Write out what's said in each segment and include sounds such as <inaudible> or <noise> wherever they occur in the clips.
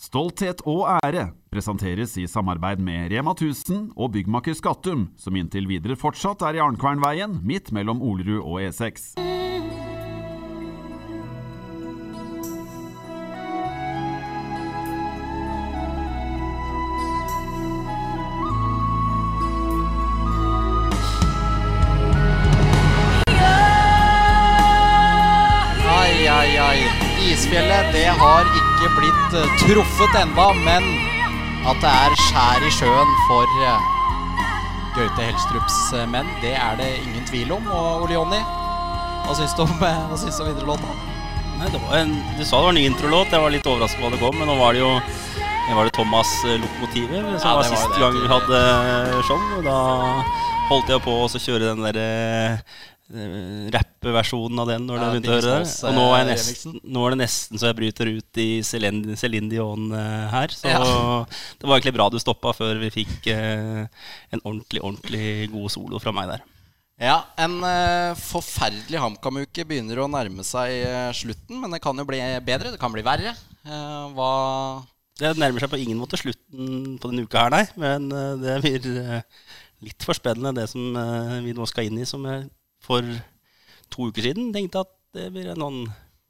Stolthet og ære presenteres i samarbeid med Rema 1000 og byggmaker Skattum, som inntil videre fortsatt er i Arnkvernveien, midt mellom Olerud og E E6. Truffet enda, men at det er skjær i sjøen for eh, Gaute Helstrups eh, menn, det er det ingen tvil om. Og Jonny, hva syns du om, eh, hva syns du om videre låta? Nei, det var en, du sa det var en ny introlåt. Jeg var litt overrasket på hva det kom, men nå var det jo det var det Thomas eh, Lokomotivet som Ja, var var siste gang vi hadde show. Da holdt jeg på å kjøre den uh, rappeversjonen av den når Ja, det begynte å høre det. Og nå er, nesten, nå er det nesten så jeg bryter ut i Celine Dion eh, her. Så Ja. det var egentlig bra du stoppa før vi fikk eh, en ordentlig, ordentlig god solo fra meg der. Ja, en eh, forferdelig HamKam-uke begynner å nærme seg eh, slutten, men det kan jo bli bedre, det kan bli verre. Eh, hva Det nærmer seg på ingen måte slutten på denne uka her, nei. Men eh, det blir eh, litt for spennende, det som eh, vi nå skal inn i. Som jeg for to uker siden tenkte at det blir en sånn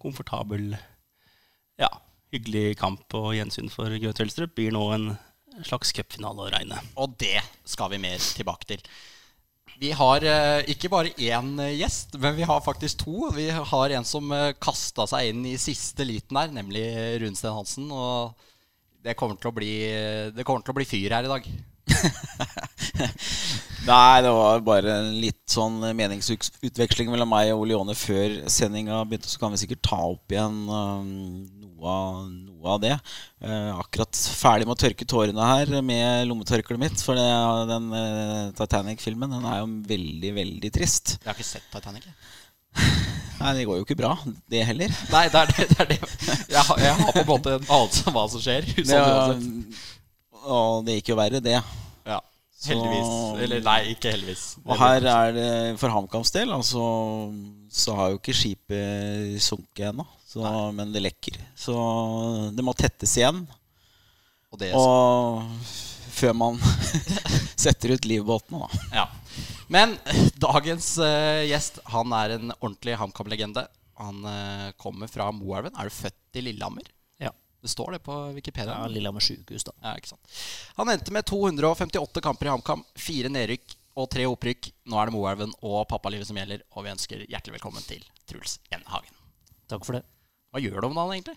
komfortabel, ja, hyggelig kamp og gjensyn for Gaute Helstrup. Blir nå en slags cupfinale å regne. Og det skal vi mer tilbake til. Vi har eh, ikke bare én eh, gjest, men vi har faktisk to. Vi har en som uh, kasta seg inn i siste liten her, nemlig Runsten Hansen. Og det kommer til å bli, til å bli fyr her i dag. <laughs> Nei, det var bare en litt sånn meningsutveksling mellom meg og Ole før sendinga begynte. Så kan vi sikkert ta opp igjen um, noe, av, noe av det. Eh, akkurat ferdig med å tørke tårene her med lommetørkleet mitt. For det, den eh, Titanic-filmen den er jo veldig, veldig trist. Jeg har ikke sett Titanic. <laughs> Nei, det går jo ikke bra, det heller. Nei, det er det. det, er det. Jeg, har, jeg har på en måte en anelse om hva som skjer. Sånn Det. Og det gikk jo verre, det. Ja, heldigvis. Eller nei, ikke heldigvis. Og her er det for HamKams del, altså, så har jo ikke skipet sunket ennå. Men det lekker. Så det må tettes igjen. Og det Og før man <laughs> setter ut livbåtene, da. Ja. Men dagens uh, gjest Han er en ordentlig HamKam-legende. Han uh, kommer fra Moelven. Er du født i Lillehammer? Det står det på Wikipedia. Ja, Lillehammer sykehus, da. Ja, ikke sant. Han endte med 258 kamper i HamKam, fire nedrykk og tre opprykk. Nå er det Moelven og pappalivet som gjelder, og vi ønsker hjertelig velkommen til Truls N. Hagen. Takk for det. Hva gjør du om dagen, egentlig?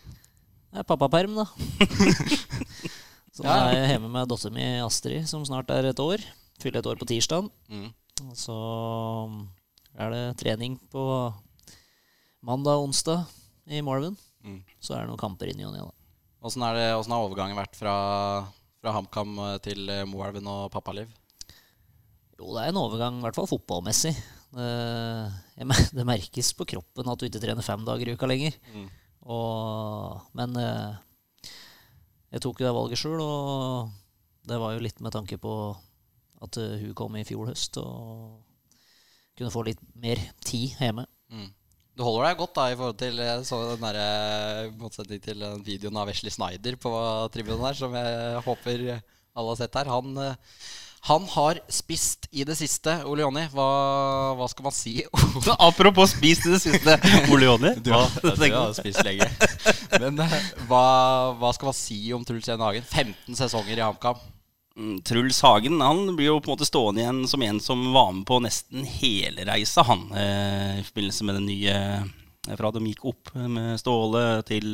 Det er pappaperm, da. <laughs> Så nå Ja. er jeg hjemme med dattera mi Astrid, som snart er et år. Fyller et år på tirsdag. Mm. Så er det trening på mandag og onsdag i Moelven. Mm. Så er det noen kamper inn i og ned, da. Åssen har overgangen vært fra, fra HamKam eh, til eh, Moelven og pappaliv? Jo, det er en overgang, i hvert fall fotballmessig. Det, jeg, det merkes på kroppen at du ikke trener fem dager i uka lenger. Mm. Og, men eh, jeg tok jo det valget sjøl, og det var jo litt med tanke på at hun kom i fjor høst og kunne få litt mer tid hjemme. Mm. Du holder deg godt da i forhold til så den der, eh, motsetning til den videoen av Wesley Snyder på tribunen her, som jeg håper alle har sett her. Han, eh, han har spist i det siste. Ole Jonny, hva, hva skal man si? <laughs> Apropos spist i det siste, Ole Jonny. <laughs> Du har, du har spist lenge. <laughs> Men eh, hva, hva skal man si om Truls Jens Hagen? 15 sesonger i HamKam. Mm, Truls Hagen han blir jo på en måte stående igjen som en som var med på nesten hele reisa, han. Eh, I forbindelse med den nye eh, Fra de gikk opp med Ståle til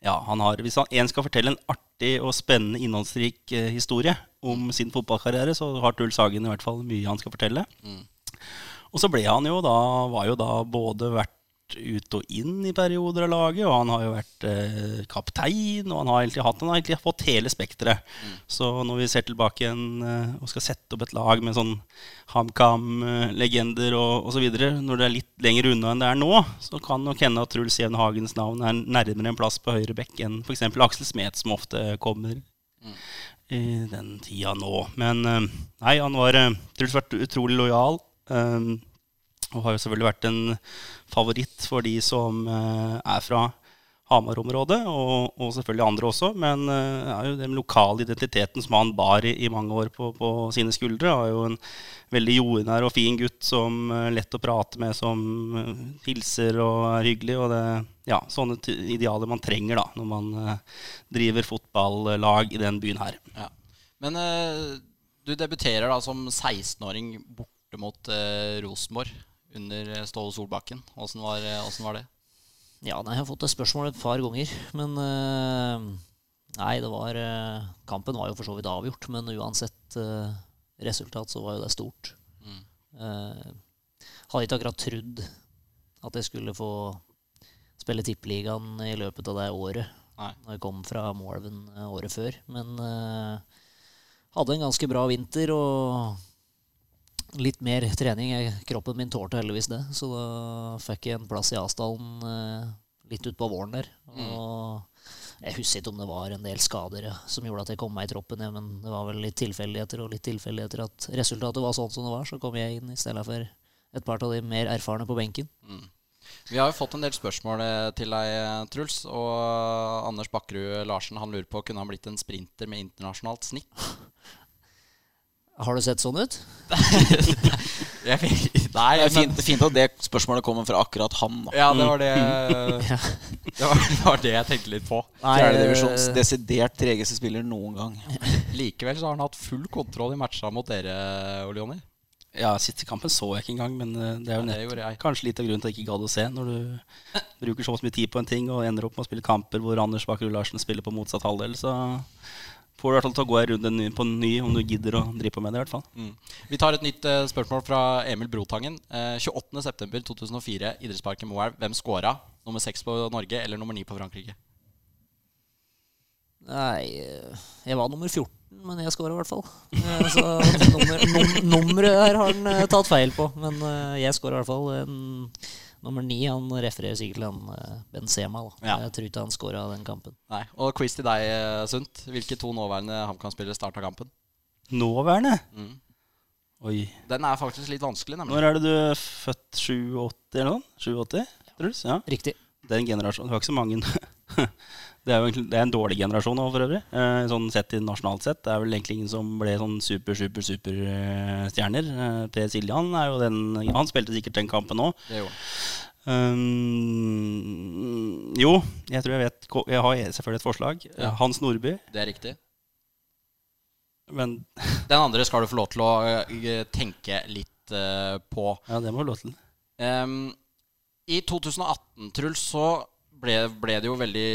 Ja, han har Hvis han en skal fortelle en artig og spennende, innholdsrik eh, historie om sin fotballkarriere, så har Truls Hagen i hvert fall mye han skal fortelle. Og så ble han jo da Var jo da både vært ut og inn i perioder av laget, og han har jo vært eh, kaptein, og han har egentlig hatt Han har egentlig fått hele spekteret. Så når vi ser tilbake igjen eh, og skal sette opp et lag med sånn HamKam-legender og osv., når det er litt lenger unna enn det er nå, så kan nok hende at Truls Jevn Hagens navn er nærmere en plass på høyre bekk enn f.eks. Aksel Smet, som ofte kommer i den tida nå. Men eh, nei, han var eh, Truls vært utrolig lojal. eh, og har jo selvfølgelig vært en favoritt for de som eh, er fra Hamar-området, og, og selvfølgelig andre også. Men uh, er jo den lokale identiteten som han bar i, i mange år på, på, sine skuldre, er jo en veldig jordnær og fin gutt som er uh, lett å prate med, som hilser og er hyggelig. Og det ja, sånne idealer man trenger da, når man driver fotballag i den byen her. Ja. Men du debuterer da som 16-åring borte mot Rosenborg under Ståle Solbakken. Åssen var, var det? Ja, nei, jeg har fått det spørsmålet et par ganger. Men uh, Nei, det var uh, Kampen var jo for så vidt avgjort, men uansett uh, resultat så var jo det stort. Mm. hadde ikke akkurat trodd at jeg skulle få spille Tippeligaen i løpet av det året. Nei. Når jeg kom fra Moelven året før. Men hadde en ganske bra vinter og litt mer trening. Kroppen min tålte heldigvis det, så da fikk jeg en plass i Asdalen eh, litt utpå våren der. Mm. Og jeg husker ikke om det var en del skader som gjorde at jeg kom meg i troppen, ja, men det var vel litt tilfeldigheter og litt tilfeldigheter at resultatet var sånn som det var. Så kom jeg inn i stedet for et par av de mer erfarne på benken. Mm. Vi har jo fått en del spørsmål eh, til deg, Truls. Og Anders Bakkerud Larsen han lurer på kunne han blitt en sprinter med internasjonalt snitt. Har du sett sånn ut? <laughs> Nei, det er fint, fint, at det spørsmålet kommer fra akkurat han. Da. Ja, det var det, <laughs> det, var, det var det jeg tenkte litt på. Fjerdedivisjons eh, desidert tregeste spiller noen gang. <laughs> Likevel så har han hatt full kontroll i matcha mot dere, Ole Jonny. Ja, Siste kampen så jeg ikke engang, men eh, det er jo nett, kanskje litt av grunnen til at jeg ikke gadd å se. Når du bruker så mye tid på en ting og ender opp med å spille kamper hvor Anders Bakerud Larsen spiller på motsatt halvdel, så får du i hvert fall til å gå en runde på en ny om du gidder å drive på med det. i hvert fall. Mm. Vi tar et nytt uh, spørsmål fra Emil Brotangen. Uh, eh, 28.9.2004, idrettsparken Moelv. Hvem scora? Nummer seks på Norge eller nummer ni på Frankrike? Nei eh, Jeg var nummer 14, men jeg scora i hvert fall. Så nummer, num nummeret her har han tatt feil på, men jeg scora i hvert fall. En nummer ni han refererer sikkert til han eh, Benzema. Da. Ja. Jeg tror ikke han skåra den kampen. Nei, Og quiz til deg, eh, Sundt. Hvilke to nåværende HamKam-spillere starta kampen? Nåværende? Mm. Oi. Den er faktisk litt vanskelig. Nemlig. Når er det du er født? 87 eller noe? 87? Ja. Riktig. Den generasjonen. Du har ikke så mange <laughs> Det er jo egentlig, det er en dårlig generasjon nå, for øvrig. Eh, sånn sett i nasjonalt sett. Det er vel egentlig ingen som ble sånn super, super, superstjerner. Eh, per Siljan er jo den Han spilte sikkert den kampen òg. Um, jo, jeg tror jeg vet Jeg har selvfølgelig et forslag. Ja. Hans Nordby. Det er riktig. Men <laughs> Den andre skal du få lov til å uh, tenke litt uh, på. Ja, det må du lov til. Um, I 2018, Truls, så ble, ble, det jo veldig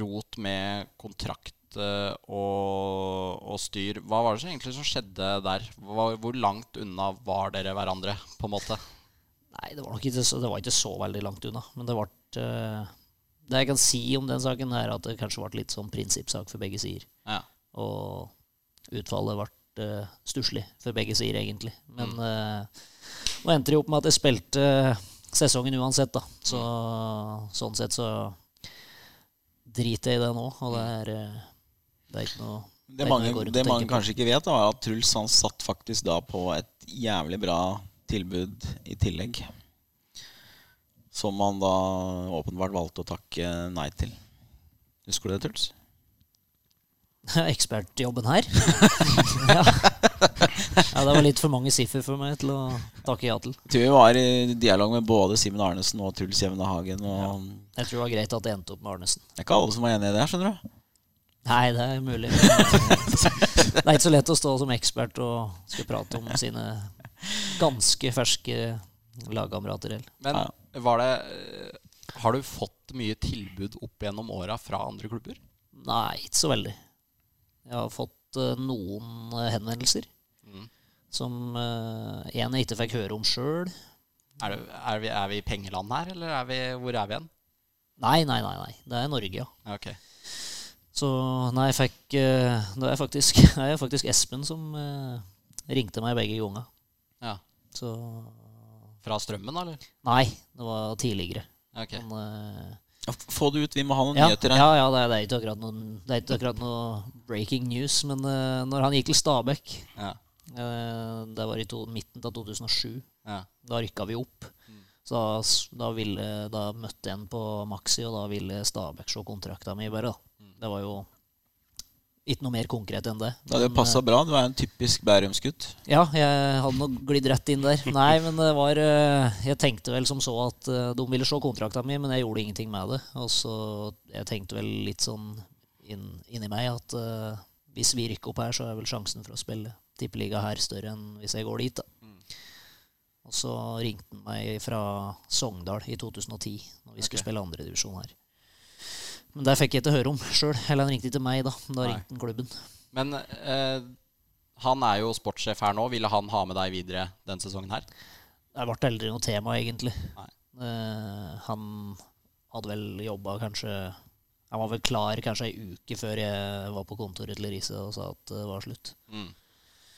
rot med kontrakt uh, og, og, styr. Hva var det som egentlig som skjedde der? Hvor, hvor, langt unna var dere hverandre, på en måte? Nei, det var nok ikke det var ikke så veldig langt unna. Men det ble uh, Det jeg kan si om den saken, er at det kanskje ble litt sånn prinsippsak for begge sider. Ja. Og utfallet ble uh, stusslig for begge sider, egentlig. Men mm. uh, nå endte det opp med at jeg spilte sesongen uansett, da. Så, sånn sett så driter jeg i det nå. Og det er, eh, det er ikke noe Det, mange, det mange kanskje ikke vet, Er at Truls han satt faktisk da på et jævlig bra tilbud i tillegg. Som han da åpenbart valgte å takke nei til. Husker du det, Truls? <laughs> Ekspertjobben her? <laughs> ja. Ja. Det var litt for mange siffer for meg til å takke ja til. Jeg tror vi var i dialog med både Simen Arnesen og Truls Jevne Hagen. Og... Ja. Jeg tror det var greit at det endte opp med Arnesen. Det er ikke alle som var enig i det, skjønner du. Nei, det er mulig. det er ikke så lett å stå som ekspert og skal prate om sine ganske ferske lagkamerater. Men var det Har du fått mye tilbud opp gjennom åra fra andre klubber? Nei, ikke så veldig. Jeg har fått uh, noen uh, henvendelser. Som uh, en jeg ikke fikk høre om sjøl. Er, er, er, vi i pengeland her, eller er vi, hvor er vi igjen? Nei, nei, nei. nei. Det er Norge, ja. Okay. Så nei, jeg fikk Det er faktisk, <laughs> er faktisk Espen som ringte meg begge ganger. Ja. Så Fra strømmen, eller? Nei, det var tidligere. Okay. Men, få det ut, vi må ha noen ja, nyheter her. Ja, ja det, er, det, er ikke akkurat noen, det er ikke akkurat noe breaking news. Men uh, når han gikk til Stabæk ja. Uh, Det var i to, midten av 2007. Ja. Da rykka vi opp. Mm. Så da, da, ville, da møtte en på Maxi, og da ville Stabæk se kontrakta mi, bare. da. Det var jo ikke noe mer konkret enn det. Det jo Men, passa bra. Du er en typisk Bærumsgutt. ja, jeg hadde nok glidd rett inn der. Nei, men det var eh, Jeg tenkte vel som så at eh, de ville se kontrakta mi, men jeg gjorde ingenting med det. Og så Jeg tenkte vel litt sånn inn, inni meg at uh, hvis vi rykker opp her, så er vel sjansen for å spille tippeliga her større enn hvis jeg går dit, da. Og så ringte han meg fra Sogndal i 2010, når vi skulle spille andredivisjon her. Men der fikk jeg ikke høre om sjøl. Eller han ringte ikke meg, da. Da Nei. ringte han klubben. Men eh, han er jo sportssjef her nå. Ville han ha med deg videre den sesongen her? Det ble aldri noe tema, egentlig. Eh, han hadde vel jobba kanskje Han var vel klar kanskje ei uke før jeg var på kontoret til Riise og sa at det var slutt. Mm.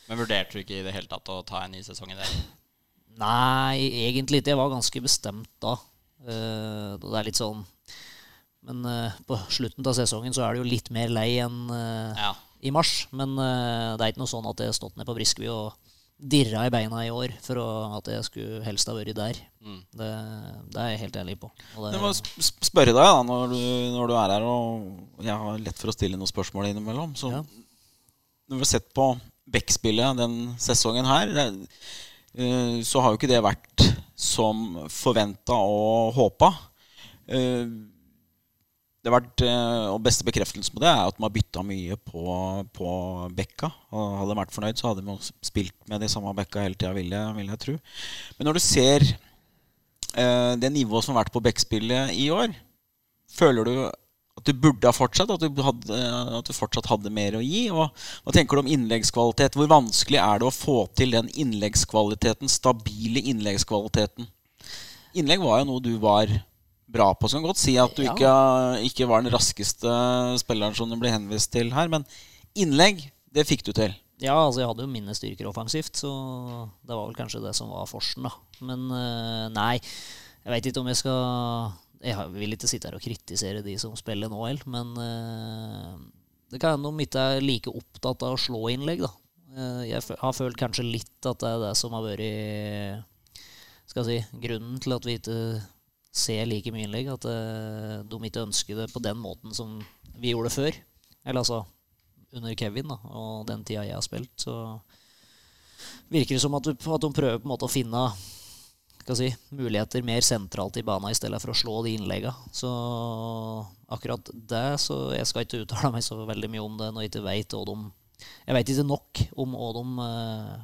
Men vurderte du ikke i det hele tatt å ta en ny sesong i det? Nei, egentlig ikke. Jeg var ganske bestemt da. Uh, det er litt sånn Men uh, på slutten av sesongen så er du jo litt mer lei enn uh, Ja. i mars. Men det er ikke noe sånn at jeg har stått ned på Briskeby og dirra i beina i år for å, at jeg skulle helst ha vært der. Mm. Det, det er jeg helt ærlig på. Og det, Jeg må sp- sp- spørre deg da når du, når du er her, og jeg har lett for å stille noen spørsmål innimellom. Så Ja. når vi har sett på Beck-spillet den sesongen her, eh, så har jo ikke det vært som forventa og håpa. Eh, det har vært, eh, og Beste bekreftelsen på det er at de har bytta mye på, på bekka. Og hadde de vært fornøyd, så hadde de spilt med de samme bekka hele tida, vil, vil jeg tro. Men når du ser det nivået som har vært på bekkspillet i år, føler du at du burde ha fortsatt? At du, hadde, at du fortsatt hadde mer å gi? Og hva tenker du om innleggskvalitet? Hvor vanskelig er det å få til den innleggskvaliteten, stabile innleggskvaliteten? Innlegg var jo noe du var bra på. Kan godt si at du Ja. ikke, ikke var den raskeste spilleren som du ble henvist til her, men innlegg, det fikk du til. Ja, altså jeg hadde jo mine styrker offensivt, så det var vel kanskje det som var forsen, da. Men eh, nei, jeg veit ikke om jeg skal Jeg vil ikke sitte her og kritisere de som spiller nå heller, men eh, det kan hende de ikke er like opptatt av å slå innlegg, da. Eh, jeg har følt kanskje litt at det er det som har vært skal jeg si, grunnen til at vi ikke ser like mye innlegg. At eh, de ikke ønsker det på den måten som vi gjorde før. Eller altså under Kevin da, og den tida jeg har spilt, så virker det som at, at de prøver på en måte å finne skal si, muligheter mer sentralt i banen i stedet for å slå de innleggene. Så akkurat det, så jeg skal ikke uttale meg så veldig mye om det når jeg ikke veit hva de Jeg veit ikke nok om hva de uh,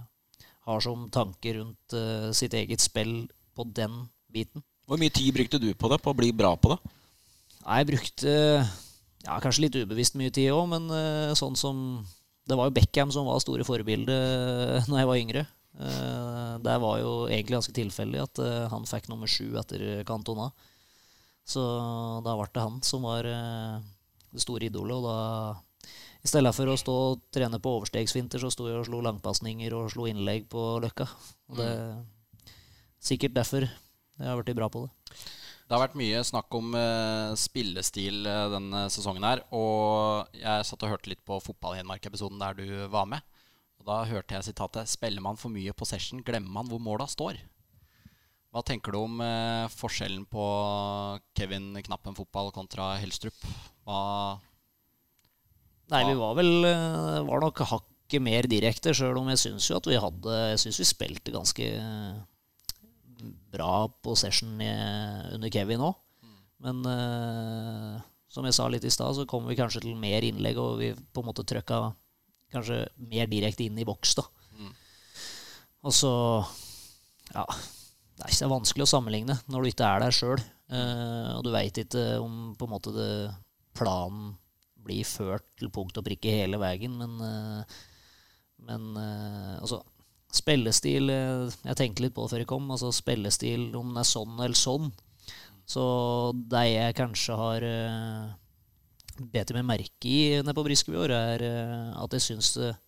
har som tanker rundt uh, sitt eget spill på den biten. Hvor mye tid brukte du på det, på å bli bra på det? Jeg brukte ja, kanskje litt ubevisst mye tid òg, men eh, sånn som Det var jo Beckham som var store forbilde når jeg var yngre. Uh, det var jo egentlig ganske tilfeldig at eh, han fikk nummer sju etter Cantona. Så da ble det han som var eh, det store idolet, og da i stedet for å stå og trene på overstegsfinter, så sto jeg og slo langpasninger og slo innlegg på Løkka. Og det Sikkert derfor jeg har blitt bra på det. Det har vært mye snakk om uh, spillestil uh, denne sesongen her. Og jeg satt og hørte litt på Fotball-Hedmark-episoden der du var med. Og da hørte jeg sitatet 'Spiller man for mye possession, glemmer man hvor måla står'. Hva tenker du om eh, forskjellen på Kevin Knappen fotball kontra Helstrup? Hva Nei, vi var vel eh, Var nok hakket mer direkte, sjøl om jeg syns jo at vi hadde Jeg syns vi spilte ganske eh, bra possession i, under Kevin òg. Men eh, som jeg sa litt i stad, så kom vi kanskje til mer innlegg, og vi på en måte trøkka kanskje mer direkte inn i boks, da. Og så Ja, det er ikke vanskelig å sammenligne når du ikke er der sjøl. og du veit ikke om på en måte det, planen blir ført til punkt og prikke hele veien, men, uh, men uh, altså Spillestil eh, Jeg tenkte litt på det før jeg kom. altså Spillestil, om den er sånn eller sånn. Så det jeg kanskje har uh, bedt meg merke i nede på Briskeby er eh, at jeg syns eh,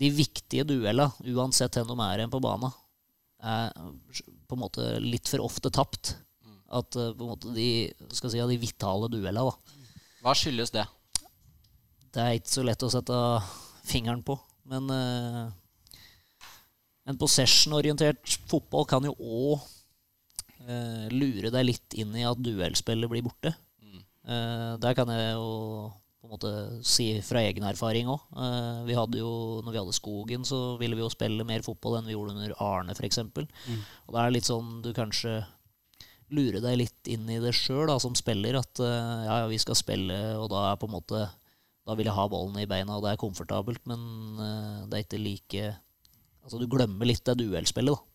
de viktige duellene, uansett hvem de er igjen på banen, er på en måte litt for ofte tapt. At eh, på en måte de, skal si, de vitale duellene, da. Hva skyldes det? Det er ikke så lett å sette fingeren på. Men eh, en possession-orientert fotball kan jo òg eh, lure deg litt inn i at duellspillet blir borte. Eh, der kan jeg jo på en måte si fra egen erfaring òg. Eh, vi hadde jo, når vi hadde Skogen, så ville vi jo spille mer fotball enn vi gjorde under Arne, f.eks. Mm. Og det er litt sånn du kanskje lurer deg litt inn i det sjøl som spiller. At eh, ja, ja, vi skal spille, og da er på en måte Da vil jeg ha ballen i beina, og det er komfortabelt, men det er ikke like Altså, du glemmer litt det duellspillet, da.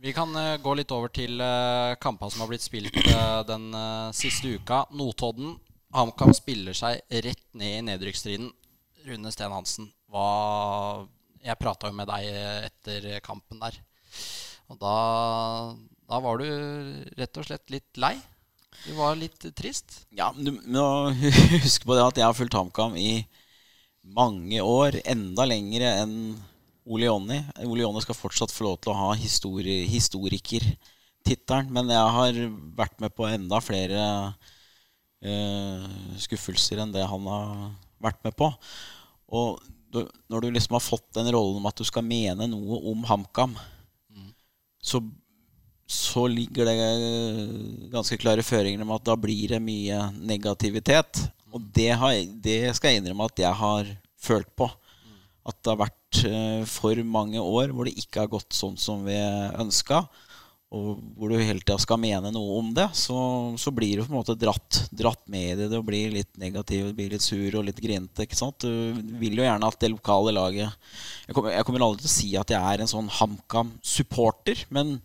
Vi kan uh, gå litt over til uh, kampene som har blitt spilt uh, den siste uka. Notodden. HamKam spiller seg rett ned i nedrykksstriden. Rune Steen Hansen, hva Jeg prata jo med deg etter kampen der. Og da, da var du rett og slett litt lei? Du var litt trist? Ja, du må <laughs> huske på det at jeg har fulgt HamKam i mange år. Enda lengre enn Ole Oleoni Ole Jonny skal fortsatt få lov til å ha histori historikertittelen. Men jeg har vært med på enda flere eh, skuffelser enn det han har vært med på. Og du, når du liksom har fått den rollen om at du skal mene noe om HamKam, mm. så, så ligger det ganske klare føringer om at da blir det mye negativitet. Og det, har, det skal jeg innrømme at jeg har følt på at det har vært eh, for mange år hvor det ikke har gått sånn som vi ønska, og hvor du hele tida skal mene noe om det, så, så, blir du på en måte dratt, dratt med i det. Du blir litt negativ, du blir litt sur og litt grinete. ikke sant? Du vil jo gjerne at det lokale laget Jeg kommer, jeg kommer aldri til å si at jeg er en sånn HamKam-supporter, men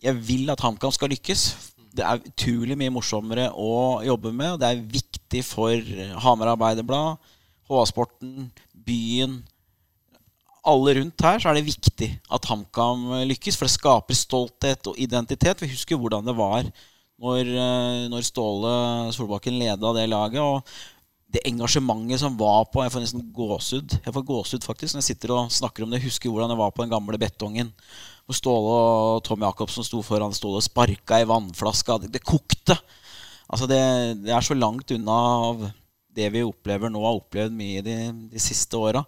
jeg vil at HamKam skal lykkes. Det er utrolig mye morsommere å jobbe med, og det er viktig for Hamar Arbeiderblad, HA-sporten, byen, alle rundt her så er det viktig at HamKam lykkes, for det skaper stolthet og identitet. Vi husker hvordan det var når, eh, når Ståle Solbakken leda det laget. og det engasjementet som var på Jeg får nesten gåsehud Jeg får gåsehud faktisk når jeg sitter og snakker om det. Jeg husker hvordan det var på den gamle betongen. Hvor Ståle og Tom Jacobsen sto foran Ståle og sparka i vannflaska. Det, det kokte. Altså det, det, er så langt unna av det vi opplever nå, har opplevd mye de, de siste åra.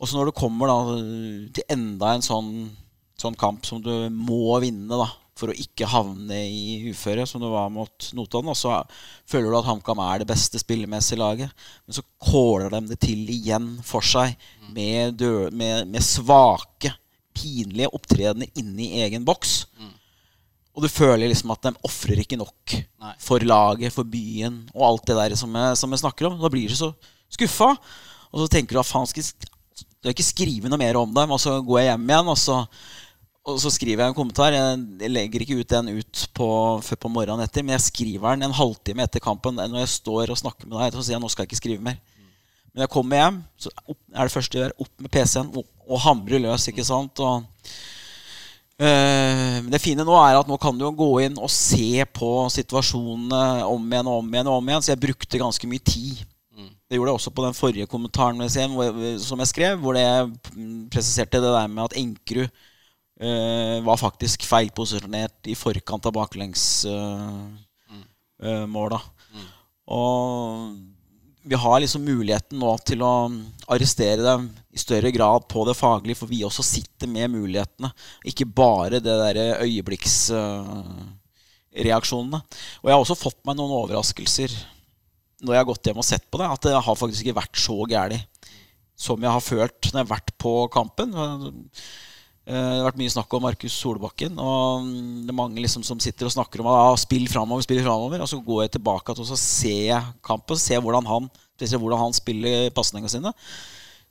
Og så når du kommer da, til enda en sånn, sånn, kamp som du må vinne da, for å ikke havne i uføre, som du var mot Notodden, så føler du at HamKam er det beste spillemessige laget. Men så kåler de det til igjen for seg med, med, med svake, pinlige opptredener inni egen boks. Mm. Og du føler liksom at de ofrer ikke nok Nei. for laget, for byen og alt det der som jeg, som jeg snakker om. Da blir du så skuffa. Og så tenker du at faen, du har ikke skrevet noe mer om dem. Og så går jeg hjem igjen, og så, og så skriver jeg en kommentar. Jeg legger ikke ut den ut på, før på morgenen etter, men jeg skriver den en halvtime etter kampen. Når jeg står og snakker med deg, så sier jeg nå skal jeg ikke skrive mer. Men jeg kommer hjem, så er det første jeg gjør, opp med PC-en og, og hamre løs. ikke sant? Og, øh, det fine nå er at nå kan du jo gå inn og se på situasjonene om igjen og om igjen. og om igjen Så jeg brukte ganske mye tid det gjorde jeg også på den forrige kommentaren som jeg skrev, hvor jeg presiserte det der med at Enkerud uh, var faktisk feilposisjonert i forkant av baklengsmåla. Uh, mm. mm. Og vi har liksom muligheten nå til å arrestere dem i større grad på det faglige, for vi også sitter med mulighetene. Ikke bare det derre øyeblikksreaksjonene. Uh, og jeg har også fått meg noen overraskelser når jeg har gått hjem og sett på det, at det har faktisk ikke vært så gærent som jeg har følt når jeg har vært på kampen. Eh, det har vært mye snakk om Markus Solbakken. Og det er mange liksom som sitter og snakker om ah, spill framover, spill framover. Og så går jeg tilbake og så ser jeg kampen, ser hvordan han, hvordan han spiller pasningene sine.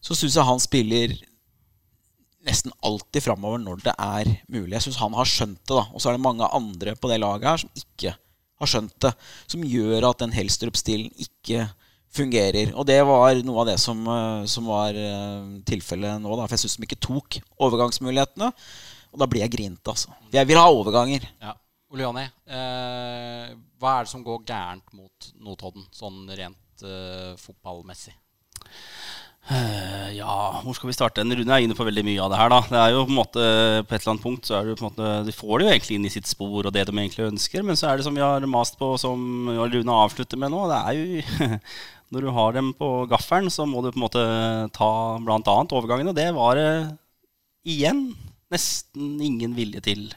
Så syns jeg han spiller nesten alltid framover når det er mulig. Jeg syns han har skjønt det. da Og så er det mange andre på det laget her som ikke har skjønt det, som gjør at den Helstrup-stilen ikke fungerer. Og det var noe av det som, eh, som var uh, tilfellet nå. Da, for jeg syns de ikke tok overgangsmulighetene. Og da blir jeg grinte, altså. Jeg vil ha overganger. Ja. Jonny, eh, hva er det som går gærent mot Notodden, sånn rent eh, fotballmessig? Uh, ja, hvor skal vi starte? Rune er inne på veldig mye av det her. da Det er jo på en måte På et eller annet punkt så er det på en måte De får det jo egentlig inn i sitt spor og det de egentlig ønsker, men så er det som vi har mast på, som Rune avslutter med nå, det er jo <laughs> Når du har dem på gaffelen, så må du på en måte ta bl.a. overgangene. Det var det igjen nesten ingen vilje til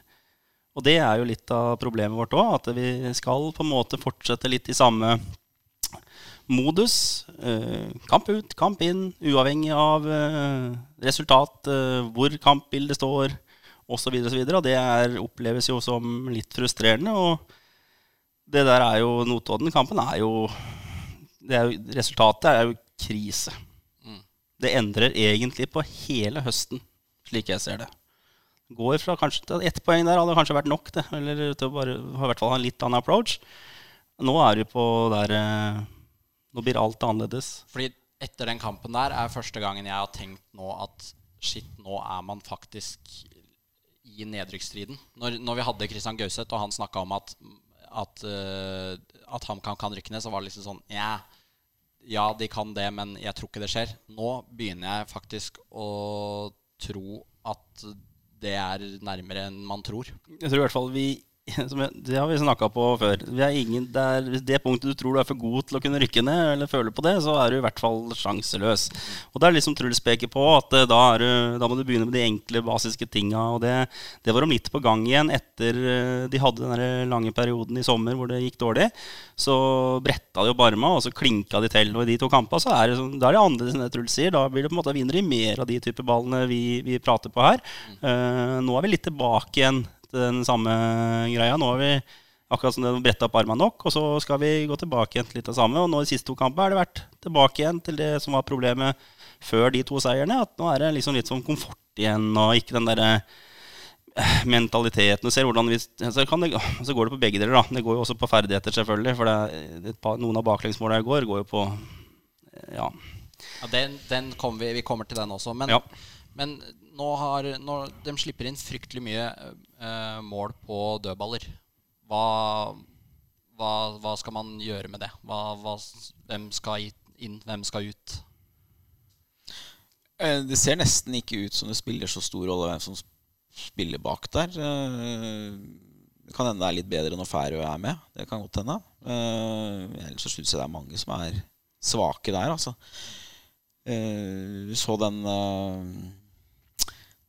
Og det er jo litt av problemet vårt òg, at vi skal på en måte fortsette litt i samme modus. Eh, kamp ut, kamp inn, uavhengig av eh, resultat, eh, hvor kampbildet står osv. Og det er, oppleves jo som litt frustrerende. Og det der er jo Notodden-kampen er er jo Resultatet er jo krise. Det endrer egentlig på hele høsten, slik jeg ser det. Går fra kanskje ett poeng der hadde kanskje vært nok, det. Eller til å bare i hvert fall ha en litt annen approach. Nå er vi på der Nå blir alt annerledes. Fordi etter den kampen der er første gangen jeg har tenkt nå at shit, nå er man faktisk i nedrykksstriden. Når, når vi hadde Christian Gauseth, og han snakka om at, at, uh, at HamKam kan rykke ned, så var det liksom sånn ja, ja, de kan det, men jeg tror ikke det skjer. Nå begynner jeg faktisk å tro at det er nærmere enn man tror. Jeg tror i hvert fall vi <laughs> det har vi snakka på før. Ingen, det er, det punktet du tror du er for god til å kunne rykke ned, eller føle på det, så er du i hvert fall sjanseløs. Og det er liksom Truls peker på, at eh, da, du, da, må du begynne med de enkle, basiske tinga. Og det, det var de litt på gang igjen etter eh, de hadde den lange perioden i sommer hvor det gikk dårlig. Så bretta de opp arma, og så klinka de til. Og i de to kampene så er det, sånn, da er det annerledes enn det Truls sier. Da blir det på en måte vinnere i mer av de type ballene vi, vi prater på her. Uh, nå er vi litt tilbake igjen den samme greia. Nå har vi akkurat som det bretta opp armene nok, og så skal vi gå tilbake igjen til litt av samme. Og nå i de siste to kampene har det vært tilbake igjen til det som var problemet før de to seierne. At nå er det liksom litt sånn komfort igjen, og ikke den derre eh, mentaliteten. Du ser hvordan vi, så, det, så, går det på begge deler. da. Det går jo også på ferdigheter, selvfølgelig. For det, noen av baklengsmåla i går går jo på eh, Ja. ja den, den kom vi, vi, kommer til den også. Men, ja. men nå har nå, De slipper inn fryktelig mye eh, mål på dødballer. Hva, hva, hva, skal man gjøre med det? Hva, hvem skal inn, hvem skal ut? Eh, det ser nesten ikke ut som det spiller så stor rolle hvem som spiller bak der. Eh, det kan hende det er litt bedre når Færøy er med. Det kan godt hende. Eh, ellers så syns jeg det er mange som er svake der, altså. Vi så den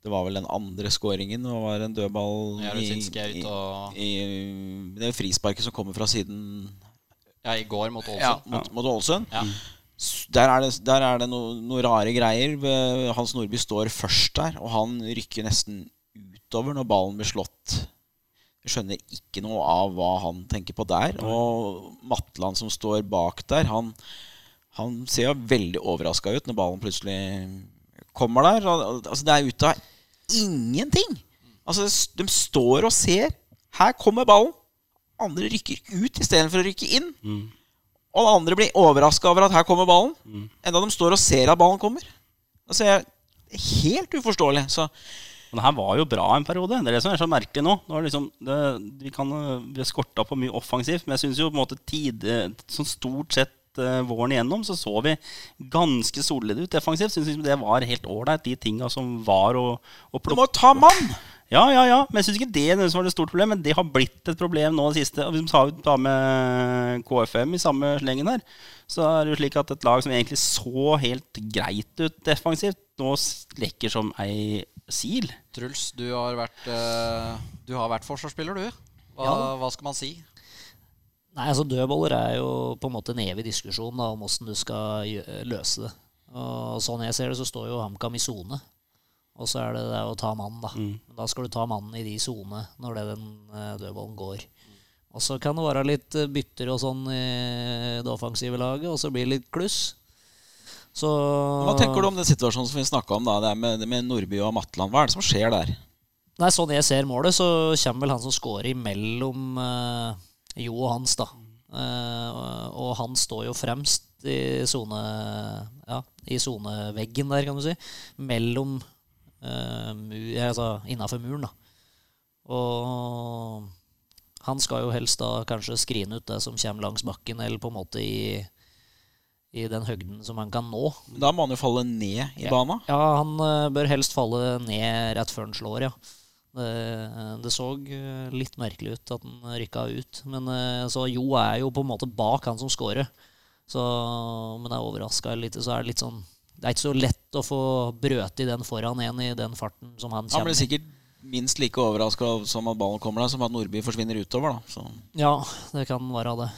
det var vel den andre skåringen. Det var en dødball ja, i, i, i, Det er frisparket som kommer fra siden Ja, i går mot Ålesund. Ja, mot, mot Ålesund. Ja. Der er det, der er det noen noe rare greier. Hans Nordby står først der, og han rykker nesten utover når ballen blir slått. Jeg skjønner ikke noe av hva han tenker på der. Og Matland som står bak der, han, han ser jo veldig overraska ut når ballen plutselig kommer der. Altså, det er ut av ingenting. Altså, de står og ser. Her kommer ballen. Andre rykker ut istedenfor å rykke inn. Mm. Og andre blir overraska over at her kommer ballen. Mm. Enda de står og ser at ballen kommer. Altså, helt uforståelig. Så men det her var jo bra en periode. Det er det som er så merkelig nå. nå liksom, det, vi, kan, vi har skorta på mye offensivt, men jeg syns jo på en måte tid, sånn stort sett uh, våren igjennom, så så vi ganske solide ut defensivt. Syns det var helt ålreit, de tinga som var å, å plukke Du må ta mann! Ja, ja, ja. Men jeg syns ikke det er var det stort problem. Men det har blitt et problem nå det siste. Hvis vi tar med KFM i samme slengen her, så er det jo slik at et lag som egentlig så helt greit ut defensivt, nå lekker som ei sil. Truls, du har vært, uh, du har vært forsvarsspiller, du. Hva, ja. hva skal man si? Nei, altså Dødballer er jo på en måte en evig diskusjon da, om åssen du skal løse det. Og Sånn jeg ser det, så står jo HamKam i sone. Og så er det det å ta mannen, da. Mm. Da skal du ta mannen i de sone når det den uh, dødballen går. Og så kan det være litt uh, bytter og sånn i det offensive laget, og så blir det litt kluss. Så Hva tenker du om den situasjonen som vi snakka om, da, det med, med Nordby og Matland? Hva er det som skjer der? Nei, Sånn jeg ser målet, så kommer vel han som scorer imellom uh, jo og Hans, da. Uh, og han står jo fremst i sone Ja, i soneveggen der, kan du si. Mellom uh, Altså innafor muren, da. Og han skal jo helst da kanskje skrine ut det som kommer langs bakken, eller på en måte i, i den høgden som han kan nå. Da må han jo falle ned i ja. bana? Ja, han uh, bør helst falle ned rett før han slår, ja. Det, det, så eh, litt merkelig ut at han rykka ut. Men eh, så Jo er jo på en måte bak han som scorer. Så, men jeg er overraska litt. Så er det litt sånn Det er ikke så lett å få brøt i den foran en i den farten som han kommer. Han blir sikkert minst like overraska som at ballen kommer der, som at Nordby forsvinner utover. da så. Ja, det kan være det.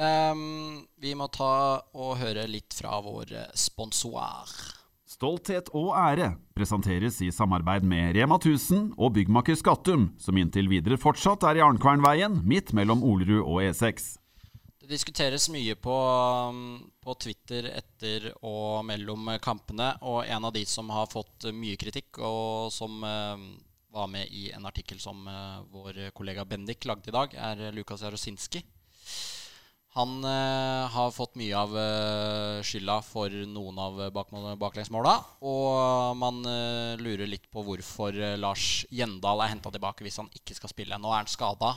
Ehm, vi må ta og høre litt fra vår eh, sponsor. Stolthet og ære presenteres i samarbeid med Rema 1000 og byggmaker Skattum, som inntil videre fortsatt er i Arnkvernveien, midt mellom Olerud og E6. Det diskuteres mye på, um, på Twitter etter og mellom kampene, og en av de som har fått mye kritikk, og som eh, var med i en artikkel som eh, vår kollega Bendik lagde i dag, er Lukas Jarosinski. Han eh, har fått mye av eh, skylda for noen av bakmål- baklengsmåla. Og man eh, lurer litt på hvorfor eh, Lars Gjendal er henta tilbake hvis han ikke skal spille. Nå er han skada.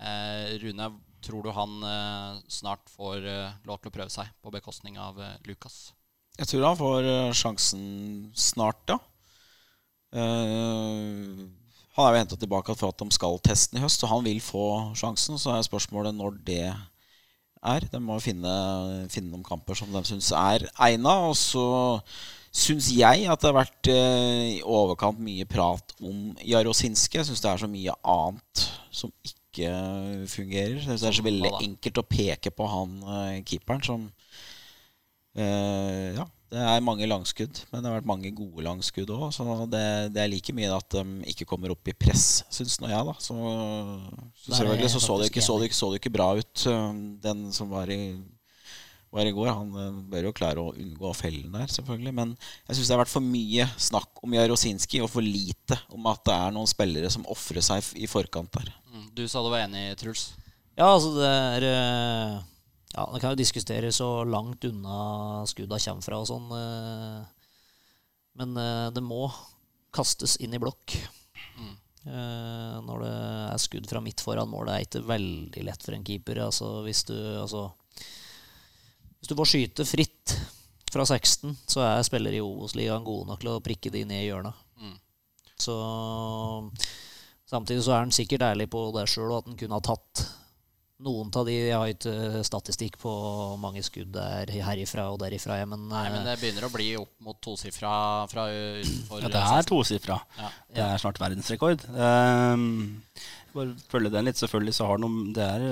Eh, Rune, tror du han eh, snart får eh, lov til å prøve seg på bekostning av eh, Lukas? Jeg tror han får eh, sjansen snart, ja. Eh, han er jo henta tilbake for at de skal testen i høst, så han vil få sjansen. Så er spørsmålet når det er. De må finne, finne noen kamper som de syns er egna. Og så syns jeg at det har vært eh, i overkant mye prat om Jarosinske. Jeg syns det er så mye annet som ikke fungerer. Jeg synes det er så veldig enkelt å peke på han eh, keeperen som Eh, ja, det er mange langskudd, men det har vært mange gode langskudd òg. Så det, det er like mye at de ikke kommer opp i press, syns nå jeg, da. Så, så selvfølgelig så, så, det ikke, så, det ikke, så det ikke bra ut, eh, den som var i, var i går. Han eh, bør jo klare å unngå fellen der, selvfølgelig. Men jeg syns det har vært for mye snakk om Jarosinski, og for lite om at det er noen spillere som ofrer seg i forkant der. Mm. Du sa du var enig, Truls. Ja, altså det er eh, Ja, det kan jo diskuteres så langt unna skudda kommer fra og sånn. eh, Men eh, det må kastes inn i blokk. Mm. Når det er skudd fra midt foran mål, det er ikke veldig lett for en keeper. Altså hvis du altså Hvis du får skyte fritt fra 16, så er spillere i Obos-ligaen gode nok til å prikke de ned i hjørnet. Mm. Så Samtidig så er han sikkert ærlig på det sjøl, og at han kunne ha tatt noen av de Jeg har ikke eh, statistikk på hvor mange skudd det er herifra og derifra, Ja, men, Nei, men eh, det begynner å bli opp mot tosifra fra utenfor Ja, det er tosifra. Ja. Det er snart verdensrekord. Um, bare følge den litt. Selvfølgelig så har noen Det er,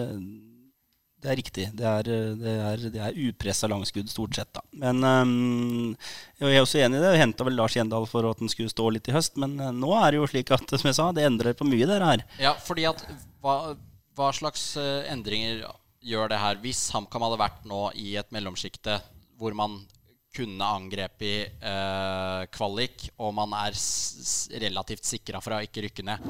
det er riktig. Det er, det er, det er upressa langskudd stort sett, da. Men um, jeg er også enig i det. Jeg henta vel Lars Gjendal for at den skulle stå litt i høst, men eh, nå er det jo slik at som jeg sa, det endrer på mye der her. Ja, fordi at hva, hva slags eh, endringer gjør det her hvis HamKam hadde vært nå i et mellomsjikte hvor man kunne angrepet eh, kvalik, og man er relativt sikra for å ikke rykke ned?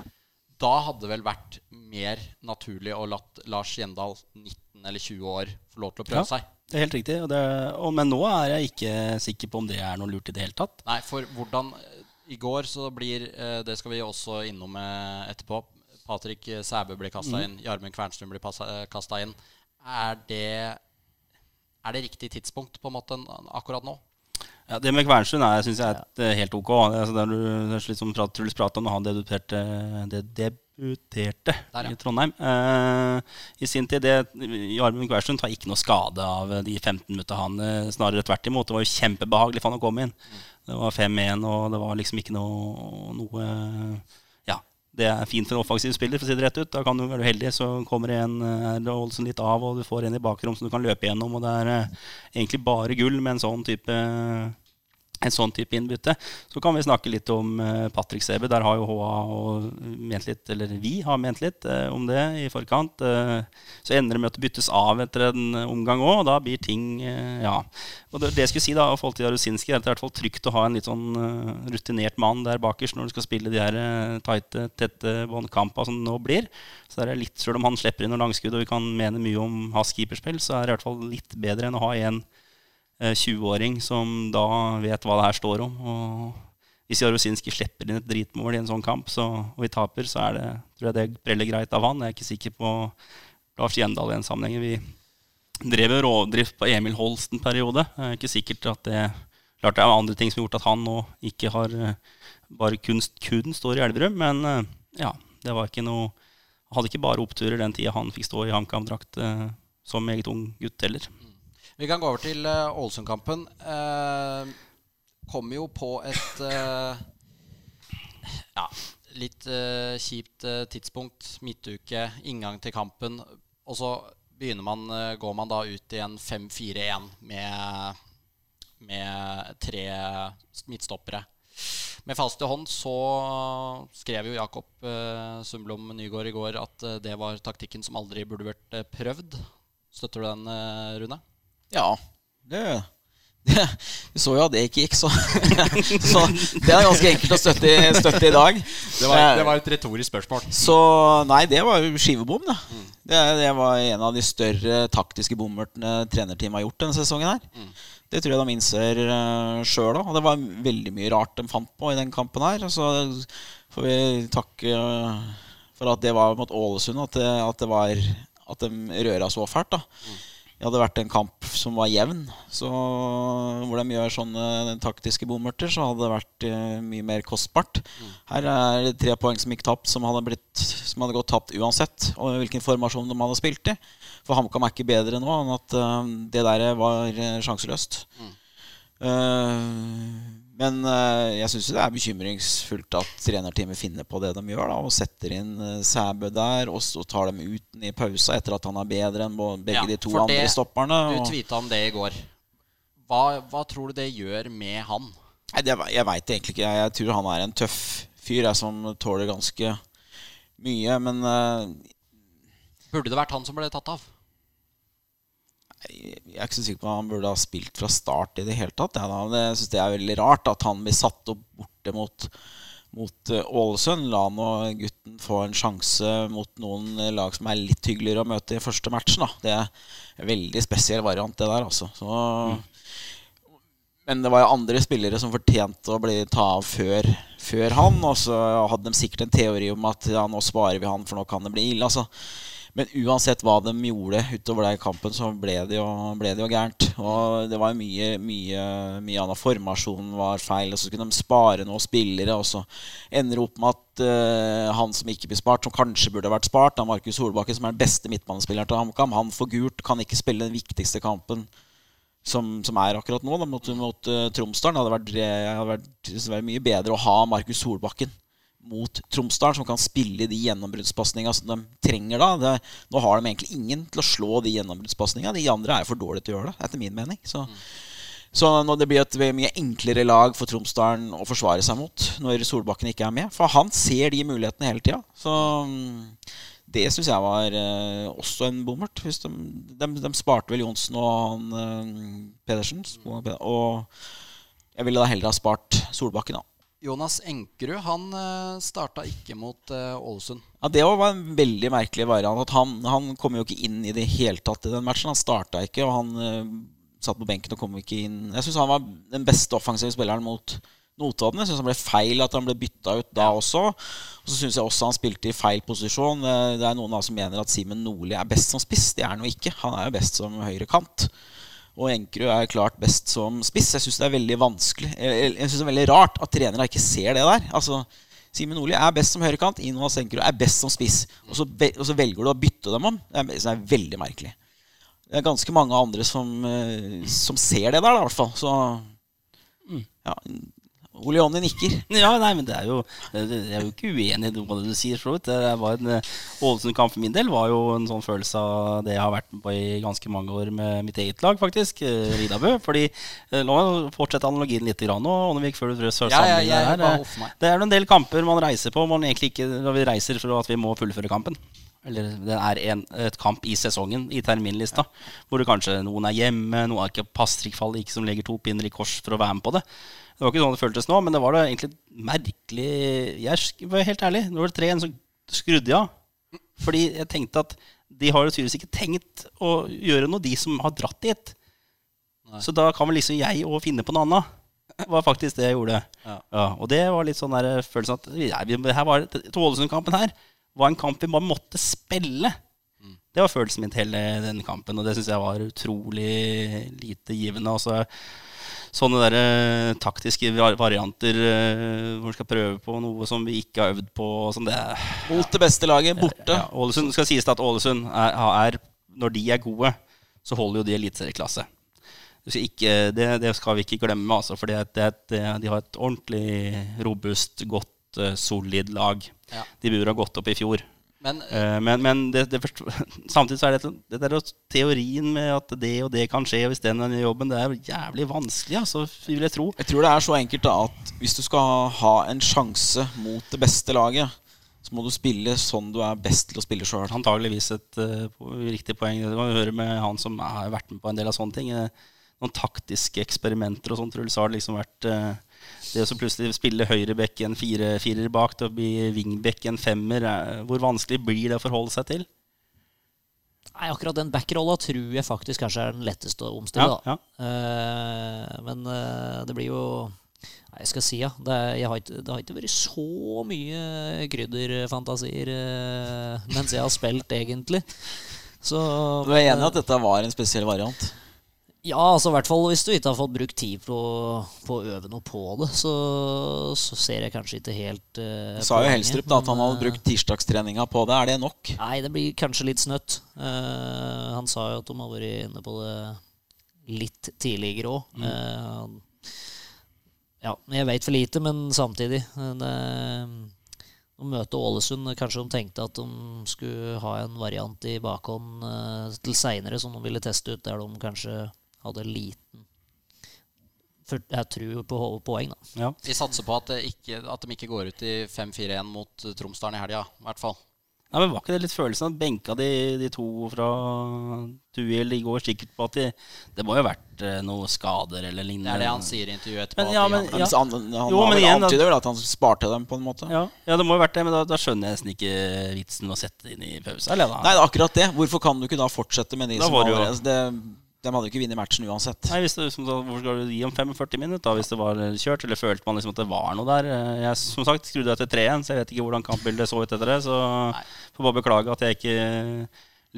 Da hadde det vel vært mer naturlig å latt Lars Gjendal, 19 eller 20 år, få lov til å prøve Ja. seg? Det er helt riktig. Og det, og, men nå er jeg ikke sikker på om det er noe lurt i det hele tatt. Nei, for hvordan I går så blir eh, Det skal vi også innom eh, etterpå. Patrick Sæbø blir kasta inn. Jarmund Kvernstrøm blir kasta inn. Er det Er det riktig tidspunkt på en måte akkurat nå? Ja, Det med Kvernstrøm er, synes jeg er et, ja. helt ok. Altså, det er, det er litt som prat, Truls prata om da han debuterte, det, debuterte Der, ja. i Trondheim. Eh, I sin tid det, Jarmund Kvernstrøm tar ikke noe skade av de 15 minutta han. eh, snarere tvert imot. Det var jo kjempebehagelig for han å komme inn. Det var 5-1, og det var liksom ikke noe, noe det er fint for en offensiv spiller, for å si det rett ut. Da kan du være heldig, så kommer en eh, seg litt av, og du får en i bakrom som du kan løpe gjennom. Og det er eh, egentlig bare gull med en sånn type en sånn type innbytte. Så kan vi snakke litt om eh, Patrick Sebe. Der har jo HA ment litt, eller vi har ment litt eh, om det i forkant. Eh, så ender det med at det byttes av etter en omgang òg, og da blir ting eh, Ja. Og det, det jeg skulle si da, i forhold til Jarosinski, er at det er i hvert fall trygt å ha en litt sånn eh, rutinert mann der bakerst når du skal spille de her eh, tighte, tette båndkampene som det nå blir. Så er det litt, Selv om han slipper inn noen langskudd, og vi kan mene mye om hans keeperspill, så er det i hvert fall litt bedre enn å ha en eh, 20-åring som da vet hva det her står om. Og hvis Jarosinski slipper inn et dritmål i en sånn kamp, så, og vi taper, så er det, tror jeg det preller greit av han. Jeg er ikke sikker på Lars Gjendal i den sammenhengen. Vi drev jo rovdrift på Emil Holst en periode. Jeg er ikke sikkert at det Klart det er andre ting som har gjort at han nå ikke har eh, bare kunst kun står i Elverum, men eh, ja, det var ikke noe hadde ikke bare oppturer den tida han fikk stå i HamKam-drakt eh, som meget ung gutt heller. Vi kan gå over til eh, Ålesund-kampen. Uh, kommer jo på et eh, Ja, litt eh, kjipt eh, tidspunkt. Midtuke, inngang til kampen. Og så begynner man, eh, går man da ut i en 5-4-1 med, med tre midtstoppere. Med faste hånd så skrev jo Jakob eh, Sundblom Nygård i går at eh, det var taktikken som aldri burde vært eh, prøvd. Støtter du den, eh, Rune? Ja, det, det Vi så jo at det ikke gikk, så, <laughs> så det er ganske enkelt å støtte, i- støtte i dag. Eh, et retorisk spørsmål. Så nei, det var skivebom, da. Det, det var en av de større taktiske bommertene trenerteamet har gjort denne sesongen her. Det tror jeg de innser uh, sjøl òg. Og det var veldig mye rart de fant på i den kampen her. Så får vi takke eh, for at det var mot Ålesund, at det, at det var At de røra så fælt, da. Det hadde vært en kamp som var jevn, så hvor de gjør sånne taktiske bommerter, så hadde det vært uh, mye mer kostbart. Her er det tre poeng som gikk tapt, som hadde, blitt, som hadde gått tapt uansett. Og hvilken formasjon de hadde spilt i. For HamKam er ikke bedre nå enn at uh, det der var eh, sjanseløst. Eh, men eh, jeg syns det er bekymringsfullt at trenerteamet finner på det de gjør. da Og setter inn uh, Sæbø der, og så tar dem ut i pausa etter at han er bedre enn begge Ja, de to andre det- stopperne. Du og- om det i går. Hva, hva tror du det gjør med han? Nei, det, jeg veit egentlig ikke. Jeg, jeg tror han er en tøff fyr jeg, som tåler ganske mye. Men uh... Burde det vært han som ble tatt av? Jeg er ikke så sikker på om han burde ha spilt fra start i det hele tatt. Jeg, syns det er veldig rart at han blir satt opp borte mot, mot eh, Ålesund. La nå gutten få en sjanse mot noen eh, lag som er litt hyggeligere å møte i første matchen. Da. Det er en veldig spesiell variant, det der, altså. Så, Men det var jo andre spillere som fortjente å bli ta av før, før han. Og så hadde de sikkert en teori om at ja, nå sparer vi han, for nå kan det bli ille. Altså. Men uansett hva de gjorde utover den kampen, så ble det jo, ble det jo gærent. Og det var mye, mye, mye annet. Formasjonen var feil, og så kunne de spare noen spillere. Og så ender det opp med at uh, han som ikke blir spart, som kanskje burde vært spart, da Markus Solbakken, som er den beste midtbanespilleren til HamKam, han får gult, kan ikke spille den viktigste kampen som, som er akkurat nå, da, mot, mot uh, Tromsdalen. Det hadde vært, hadde vært, hadde vært mye bedre å ha Markus Solbakken mot Tromsdalen, som kan spille de gjennombruddspasninga som de trenger da. Det, nå har de egentlig ingen til å slå de gjennombruddspasninga. De andre er for dårlige til å gjøre det, etter min mening. Så, så nå det blir et mye enklere lag for Tromsdalen å forsvare seg mot når Solbakken ikke er med. For han ser de mulighetene hele tida. Så mm, det syns jeg var eh, også en bommert. Hvis de, de, de sparte vel Johnsen og han eh, Pedersen. Og jeg ville da heller ha spart Solbakken, da. Jonas Enkerud han uh, starta ikke mot eh, Ålesund. Ja, Det var en veldig merkelig variant. Han, han kom jo ikke inn i det hele tatt i den matchen. Han starta ikke, og han eh, satt på benken og kom ikke inn. Jeg syns han var den beste offensive spilleren mot Notodden. Jeg syns han ble feil at han ble bytta ut da også. Og så syns jeg også han spilte i feil posisjon. Eh, Det er noen av oss som mener at Simen Nordli er best som spiss. Det er han jo ikke. Han er jo best som høyrekant. Og Enkerud er klart best som spiss. Jeg syns det er veldig vanskelig Jeg, jeg synes det er veldig rart at trenere ikke ser det der. Altså Simen Oli er best som høyrekant. Inovas Enkerud er best som spiss. Og så, velger du å bytte dem om. Det er, det er veldig merkelig. Det er ganske mange andre som, eh, som ser det der, i hvert fall. Så ja, Ole Jonny nikker. Ja, nei, men det er jo Jeg er jo ikke uenig i noe av det du sier. Det var en eh, Ålesund-kamp for min del var jo en sånn følelse av det jeg har vært med på i ganske mange år med mitt eget lag, faktisk. eh, Ridabø. Fordi eh, La meg fortsette analogien litt grann nå. Ånevik, før du frøs Ja, ja, ja, her. eh. Det er jo en del kamper man reiser på man egentlig ikke når vi reiser for at vi må fullføre kampen. Eller det er en, et kamp i sesongen, i terminlista, hvor det kanskje noen er hjemme, noen er ikke pastrikkfall, ikke som legger to pinner i kors for å være med på det. Det var ikke sånn det føltes nå, men det var da egentlig merkelig Jeg var helt ærlig. Når det var tre igjen, så skrudde jeg av. Fordi jeg tenkte at de har jo tydeligvis ikke tenkt å gjøre noe, de som har dratt dit. Så da kan vel liksom jeg òg finne på noe annet. Var faktisk det jeg gjorde. Ja. og det var litt sånn der følelsen at ja, Ålesund-kampen her var en kamp vi bare måtte spille. Det var følelsen min til hele den kampen, og det syns jeg var utrolig lite givende. Altså, sånne der, eh, taktiske varianter eh, hvor man skal prøve på noe som vi ikke har øvd på. Sånn, det, Mot det beste laget, borte. ja, Ålesund skal sies det at Ålesund er, er Når de er gode, så holder jo de eliteserieklasse. Det, det skal vi ikke glemme, altså, for det, det, det, de har et ordentlig robust, godt godt, eh, solid lag. Ja. De burde ha gått opp i fjor. Men uh, men men det, det forst- <laughs> samtidig så er det, sånn- det der teorien med at det og det kan skje hvis den er i jobben, det er jævlig vanskelig, altså, vil jeg tro. Jeg tror det er så enkelt da at hvis du skal ha en sjanse mot det beste laget, så må du spille sånn du er best til å spille sjøl. Antageligvis et uh, riktig poeng. Det kan vi høre med han som har vært med på en del av sånne ting. Eh, noen taktiske eksperimenter og sånt, Truls, har det liksom vært eh, det å så plutselig spille høyreback en fire, firer bak til å bli wingback en femmer. eh, hvor vanskelig blir det å forholde seg til? Nei, akkurat den backrolla tror jeg faktisk kanskje er den letteste å omstille. Ja, da. Uh, men uh, det blir jo Nei, jeg skal si, ja. Det, er, jeg har ikke, det har ikke vært så mye krydderfantasier uh, mens jeg har spilt, egentlig. Så Du er enig i at dette var en spesiell variant? Ja, altså i hvert fall hvis du ikke har fått brukt tid på, på å øve noe på det, så, så ser jeg kanskje ikke helt uh, Sa jo Helstrup da at han hadde brukt tirsdagstreninga på det. Er det nok? Nei, det blir kanskje litt snøtt. Uh, han sa jo at de har vært inne på det litt tidligere òg. ja, jeg vet for lite, men samtidig eh, det, møte Ålesund Kanskje de tenkte at de skulle ha en variant i bakhånd eh, til seinere som de ville teste ut, der de kanskje hadde liten for jeg tror på poeng, da. Ja. vi satser på at, det ikke, at de ikke går ut i 5-4-1 mot eh, Tromsdalen i helga, i hvert fall. Nei, men Var ikke det litt følelsen at benka de, de to fra Tuil i går sikkert på at de, det må jo ha vært noen skader eller Det er det han sier i intervjuet etterpå. Men ja, men- ja. Men Han, han Jo, men igjen, antyder vel at han sparte dem på en måte? Ja, ja, det må jo ha vært det, men da, da skjønner jeg nesten ikke vitsen med å sette det inn i pause. Eller. Nei, det er akkurat det. Hvorfor kan du ikke da fortsette med de Da som allerede De hadde jo ikke vunnet matchen uansett. Nei, hvis det, som, så, Hvorfor skal du gi om 45 minutter da, hvis det var kjørt? Eller følte man liksom at det var noe der? Eh, Jeg som sagt skrudde etter 3-1, så jeg vet ikke hvordan kampbildet så ut etter det. Så Nei. får bare beklage at jeg ikke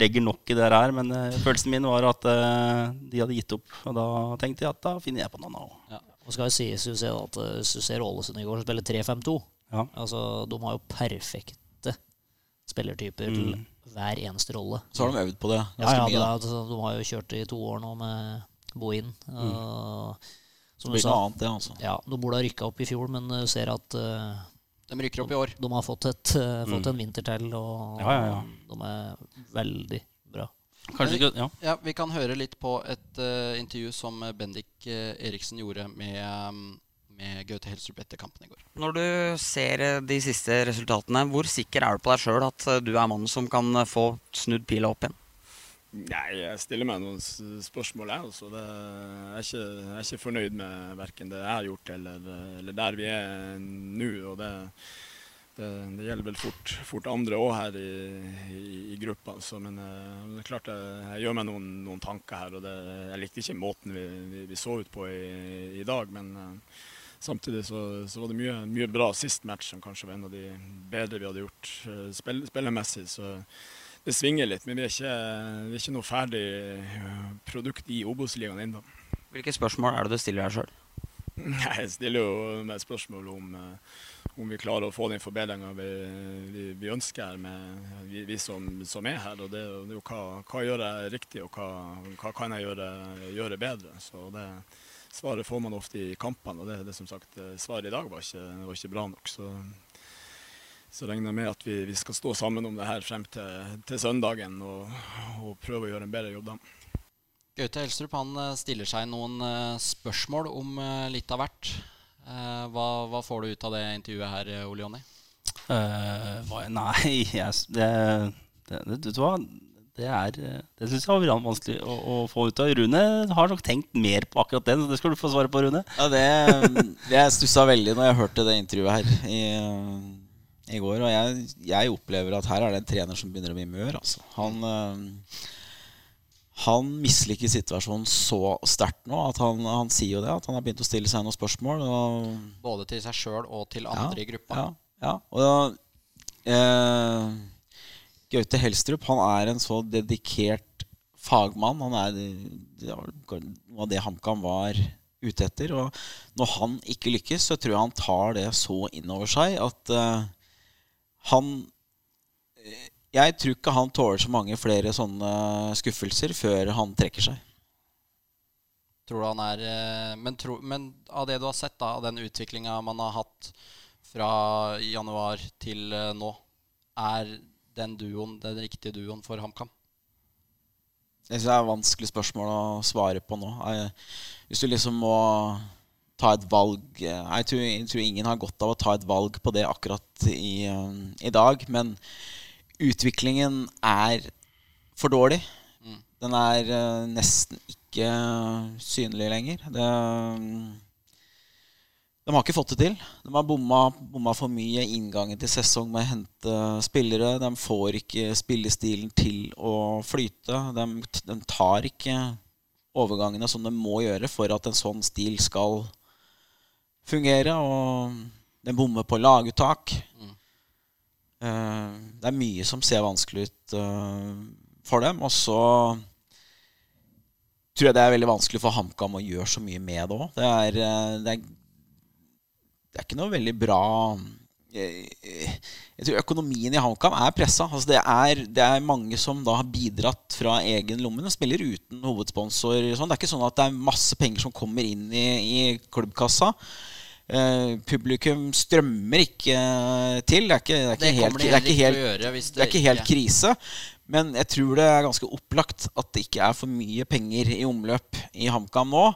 legger nok i det her. Men eh, følelsen min var at uh, de hadde gitt opp. Og da tenkte jeg at da finner jeg på noe nå. Og skal jo sies jo se at hvis du ser Ålesund i går spille 3-5-2 Ja. Altså, De har jo perfekte spillertyper Mm. Hver eneste rolle. Så har de øvd på det Ja, ganske ja, mye. det da. er, altså, De har jo kjørt i to år nå med Bohin. Mm. som du sa, annet, det, altså. ja, de burde ha rykka opp i fjor, men du ser at uh, De rykker opp i år. de har fått, et, uh, fått en vinter til, og Mm. Ja, ja, ja. de er veldig bra. Kanskje ikke Ja. Ja, Vi kan høre litt på et uh, intervju som Bendik eh, Eriksen gjorde med, um, med Gaute Helstrup etter kampen i går. Når du ser eh, de siste resultatene, hvor sikker er du på deg sjøl at eh, du er mannen som kan eh, få snudd pila opp igjen? Nei, jeg stiller meg noen spørsmål, jeg. Altså. Det, jeg, er ikke, jeg er ikke fornøyd med verken det jeg har gjort, eller, eller der vi er nå. og det, det, det gjelder vel fort, fort andre òg her i, i, i gruppa. Så, men det er klart jeg, jeg gjør meg noen, noen tanker her. og det, Jeg likte ikke måten vi, vi, vi så ut på i, i dag. men Samtidig så, så var det mye, mye bra sist match, som kanskje var en av de bedre vi hadde gjort eh, spill, spillemessig. Så det svinger litt, men vi er ikke, vi er ikke noe ferdig eh, produkt i Obos-ligaen ennå. Hvilke spørsmål er det du stiller deg sjøl? <laughs> Jeg stiller jo meg spørsmål om, eh, om vi klarer å få den forbedringa vi, vi, vi ønsker med vi, vi som, som er her. og Det, det er jo hva, hva gjør jeg riktig, og hva, hva kan jeg gjøre, gjøre bedre. Så det Svaret får man ofte i kampene, og det, det som sagt, eh, svaret i dag var ikke, var ikke bra nok. Så, så regner jeg med at vi, vi skal stå sammen om det her frem til, til søndagen og, og prøve å gjøre en bedre jobb da. Gaute Helstrup han eh, stiller seg noen eh, spørsmål om litt av hvert. Eh, Hva, hva får du ut av det intervjuet her, eh, Ole Jonny? Uh, nei, <laughs> jeg, det, det, det, vet du hva? Det, er, eh, det syns jeg var vanskelig å, å få ut av. Rune har nok tenkt mer på akkurat den. så Det skal du få svare på, Rune. Ja, det, jeg stussa veldig når jeg hørte det intervjuet her i, i går. Og jeg, jeg opplever at her er det en trener som begynner å bli mør. Altså. Han, øh, han misliker situasjonen så sterkt nå at han, han sier jo det. At han har begynt å stille seg noen spørsmål. Og, Både til seg sjøl og til andre i gruppa. ja, ja. Og eh, Gaute Helstrup han er en så dedikert fagmann. Han er noe av det HamKam var ute etter. Og når han ikke lykkes, så tror jeg han tar det så inn over seg at uh, han eh, Jeg tror ikke han tåler så mange flere sånne skuffelser før han trekker seg. Tror du han er eh, men, tro, men av det du har sett, da, av den utviklinga man har hatt fra januar til nå, er den duoen den riktige duoen for HamKam? Jeg synes det er et vanskelig spørsmål å svare på nå. Hvis du liksom må ta et valg eh, Jeg tror, jeg tror, ingen har godt av å ta et valg på det akkurat i, eh, i dag. Men utviklingen er for dårlig. Mm. Den er uh, nesten ikke synlig lenger. Det, de har ikke fått det til. De har bomma, bomma for mye inngangen til sesong med å hente spillere. De får ikke spillestilen til å flyte. De, de, tar ikke overgangene som de må gjøre for at en sånn stil skal fungere. Og de bommer på laguttak. Mm. Uh, det er mye som ser vanskelig ut uh, for dem. Og så tror jeg det er veldig vanskelig for HamKam å gjøre så mye med det òg. Det, det er det er ikke noe veldig bra jeg, jeg tror økonomien i HamKam er pressa. Altså det, det, er mange som da har bidratt fra egen lomme. De spiller uten hovedsponsor. Sånn. Det er ikke sånn at det er masse penger som kommer inn i, i klubbkassa. Uh, publikum strømmer ikke til. Det er ikke, det er ikke helt, det er ikke helt, det er ikke helt krise. Men jeg tror det er ganske opplagt at det ikke er for mye penger i omløp i HamKam nå.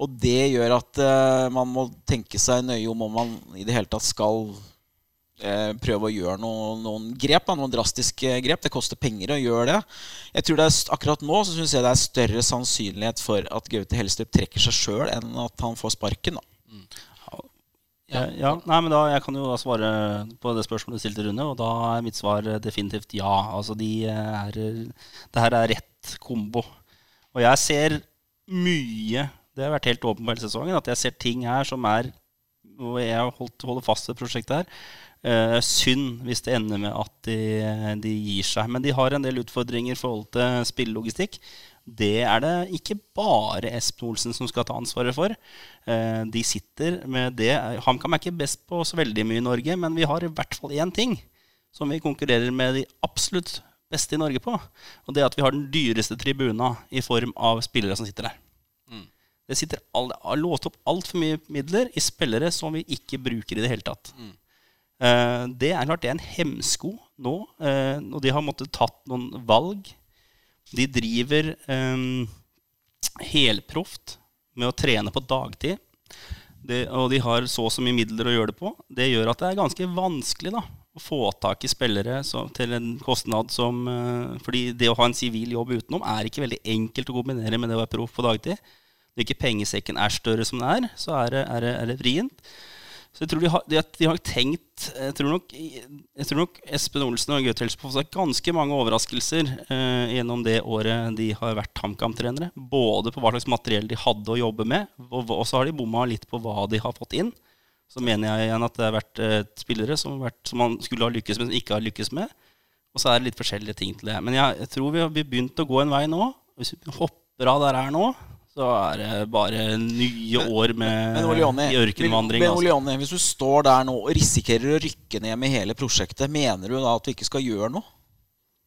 Og det gjør at uh, man må tenke seg nøye om om man i det hele tatt skal uh, prøve å gjøre noen, noen grep. Noen drastiske grep. Det koster penger å gjøre det. Jeg tror det er, Akkurat nå så syns jeg det er større sannsynlighet for at Gaute Helstrup trekker seg sjøl, enn at han får sparken. da. Mm. Ja, ja, nei, men da, Jeg kan jo da svare på det spørsmålet du stilte, Rune. Og da er mitt svar definitivt ja. Altså, de er, det her er rett kombo. Og jeg ser mye det har vært helt åpen på hele sesongen. At jeg ser ting her som er Og jeg holdt, holder fast ved prosjektet her. Uh, synd hvis det ender med at de, de, gir seg. Men de har en del utfordringer i forhold til spillelogistikk. Det er det ikke bare Espen Olsen som skal ta ansvaret for. Uh, de sitter med det. HamKam er ikke best på så veldig mye i Norge, men vi har i hvert fall én ting som vi konkurrerer med de absolutt beste i Norge på. Og det er at vi har den dyreste tribuna i form av spillere som sitter der. Det sitter all, låst opp altfor mye midler i spillere som vi ikke bruker i det hele tatt. Mm. Uh, det er klart det er en hemsko nå, uh, og de har måttet tatt noen valg. De driver um, helproft med å trene på dagtid. Det, og de har så og så mye midler å gjøre det på. Det gjør at det er ganske vanskelig da, å få tak i spillere så, til en kostnad som uh, Fordi det å ha en sivil jobb utenom er ikke veldig enkelt å kombinere med det å være proff på dagtid når ikke pengesekken er større som den er, så er det, er det, er det vrient. Så jeg tror de har, de, har, tenkt jeg tror, nok, jeg tror nok Espen Olsen og Gaute Helseth har ganske mange overraskelser eh, gjennom det året de har vært HamKam-trenere. Både på hva slags materiell de hadde å jobbe med, og, og så har de bomma litt på hva de har fått inn. Så mener jeg igjen at det har vært eh, spillere som, vært, som, man skulle ha lykkes med, som ikke har lykkes med. Og så er det litt forskjellige ting til det. Men jeg, jeg tror vi har begynt å gå en vei nå. Hvis vi hopper av der her nå, så er det bare nye år med men, Olione, ørkenvandring. Men altså. Olione, hvis du står der nå og risikerer å rykke ned med hele prosjektet, mener du da at vi ikke skal gjøre noe?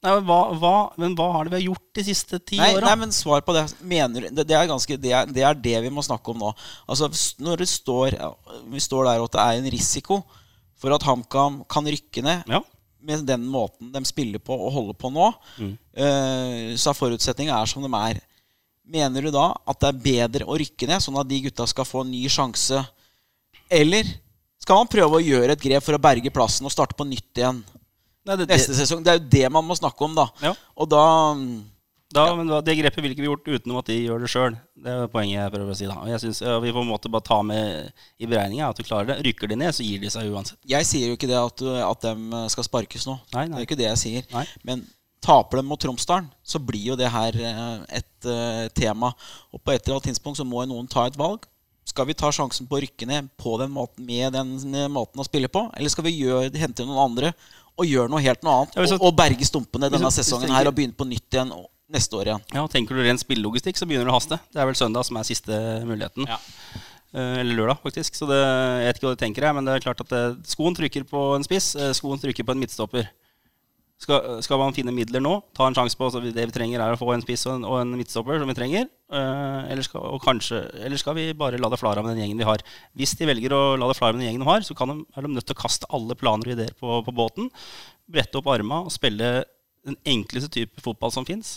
Nei, hva, hva, men hva har det vi har gjort de siste ti åra? Nei, men svar på det. Mener, det, det, er ganske, det, er, det, er, det vi må snakke om nå. Altså, Når det står, vi står der at det er en risiko for at HamKam kan rykke ned ja. med den måten de spiller på og holder på nå, mm. uh, så er forutsetninga som de er. Mener du da at det er bedre å rykke ned, sånn at de gutta skal få en ny sjanse? Eller skal man prøve å gjøre et grep for å berge plassen og starte på nytt igjen Nei, det, neste det, sesong? Det er jo det man må snakke om, da. Ja. Og da, da, ja. men Det grepet ville ikke vi gjort utenom at de gjør det sjøl. Det er poenget jeg prøver å si. da Og jeg synes, Vi på en måte bare ta med i beregninga at du klarer det. Rykker de ned, så gir de seg uansett. Jeg sier jo ikke det at, at de skal sparkes nå. Nei, nei. Det er ikke det jeg sier. Nei. Men Taper de mot Tromsdalen, så blir jo det her eh, et uh, tema. Og på et eller annet tidspunkt så må noen ta et valg. Skal vi ta sjansen på å rykke ned på den måten, med den måten å spille på? Eller skal vi gjøre, hente noen andre og gjøre noe helt noe annet? og, og, berge stumpene denne sesongen her og begynne på nytt igjen neste år igjen? Ja, Tenker du rent spillelogistikk, så begynner det å haste. Det er vel søndag som er siste muligheten. Ja. Eller lørdag, faktisk. Så det, jeg vet ikke hva du tenker, her, men det er klart at det, skoen trykker på en spiss. skoen trykker på en midtstopper. Skal, skal man finne midler nå? Ta en sjanse på så Det vi trenger, er å få en spiss og en, og en midtstopper som vi trenger. Uh, eller, skal, kanskje, eller skal vi bare la det flare med den gjengen vi har? Hvis de velger å la det flare med den gjengen de har, så kan de, er de nødt til å kaste alle planer og ideer på, på båten. Brette opp arma og spille den enkleste type fotball som fins.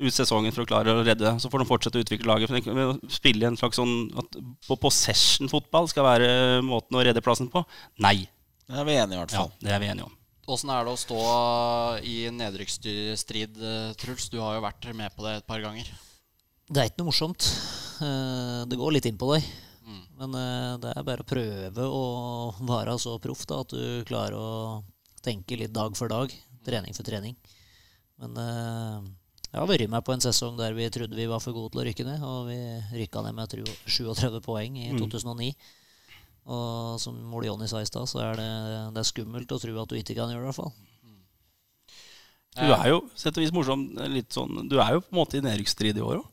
Ut sesongen for å klare å redde. Så får de fortsette å utvikle laget. For spille en slags sånn at på possession-fotball skal være måten å redde plassen på. Nei. Det er vi enige i hvert Ja, det er vi enige om. Åssen er det å stå i nedrykksstrid, eh, Truls? Du har jo vært med på det et par ganger. Det er ikke noe morsomt. Eh, Det går litt inn på deg. Mm. Men eh, det er bare å prøve å være så proff da, at du klarer å tenke litt dag for dag. Trening for trening. Men jeg har vært med på en sesong der vi trodde vi var for gode til å rykke ned. Og vi rykka ned med 37 poeng i Mm. 2009. Og som Ole Jonny sa i stad, så er det, det er skummelt å tro at du ikke kan gjøre det, i hvert fall. Du er jo sett og vis morsom. Litt sånn, du er jo på en måte i nedrykksstrid i år òg.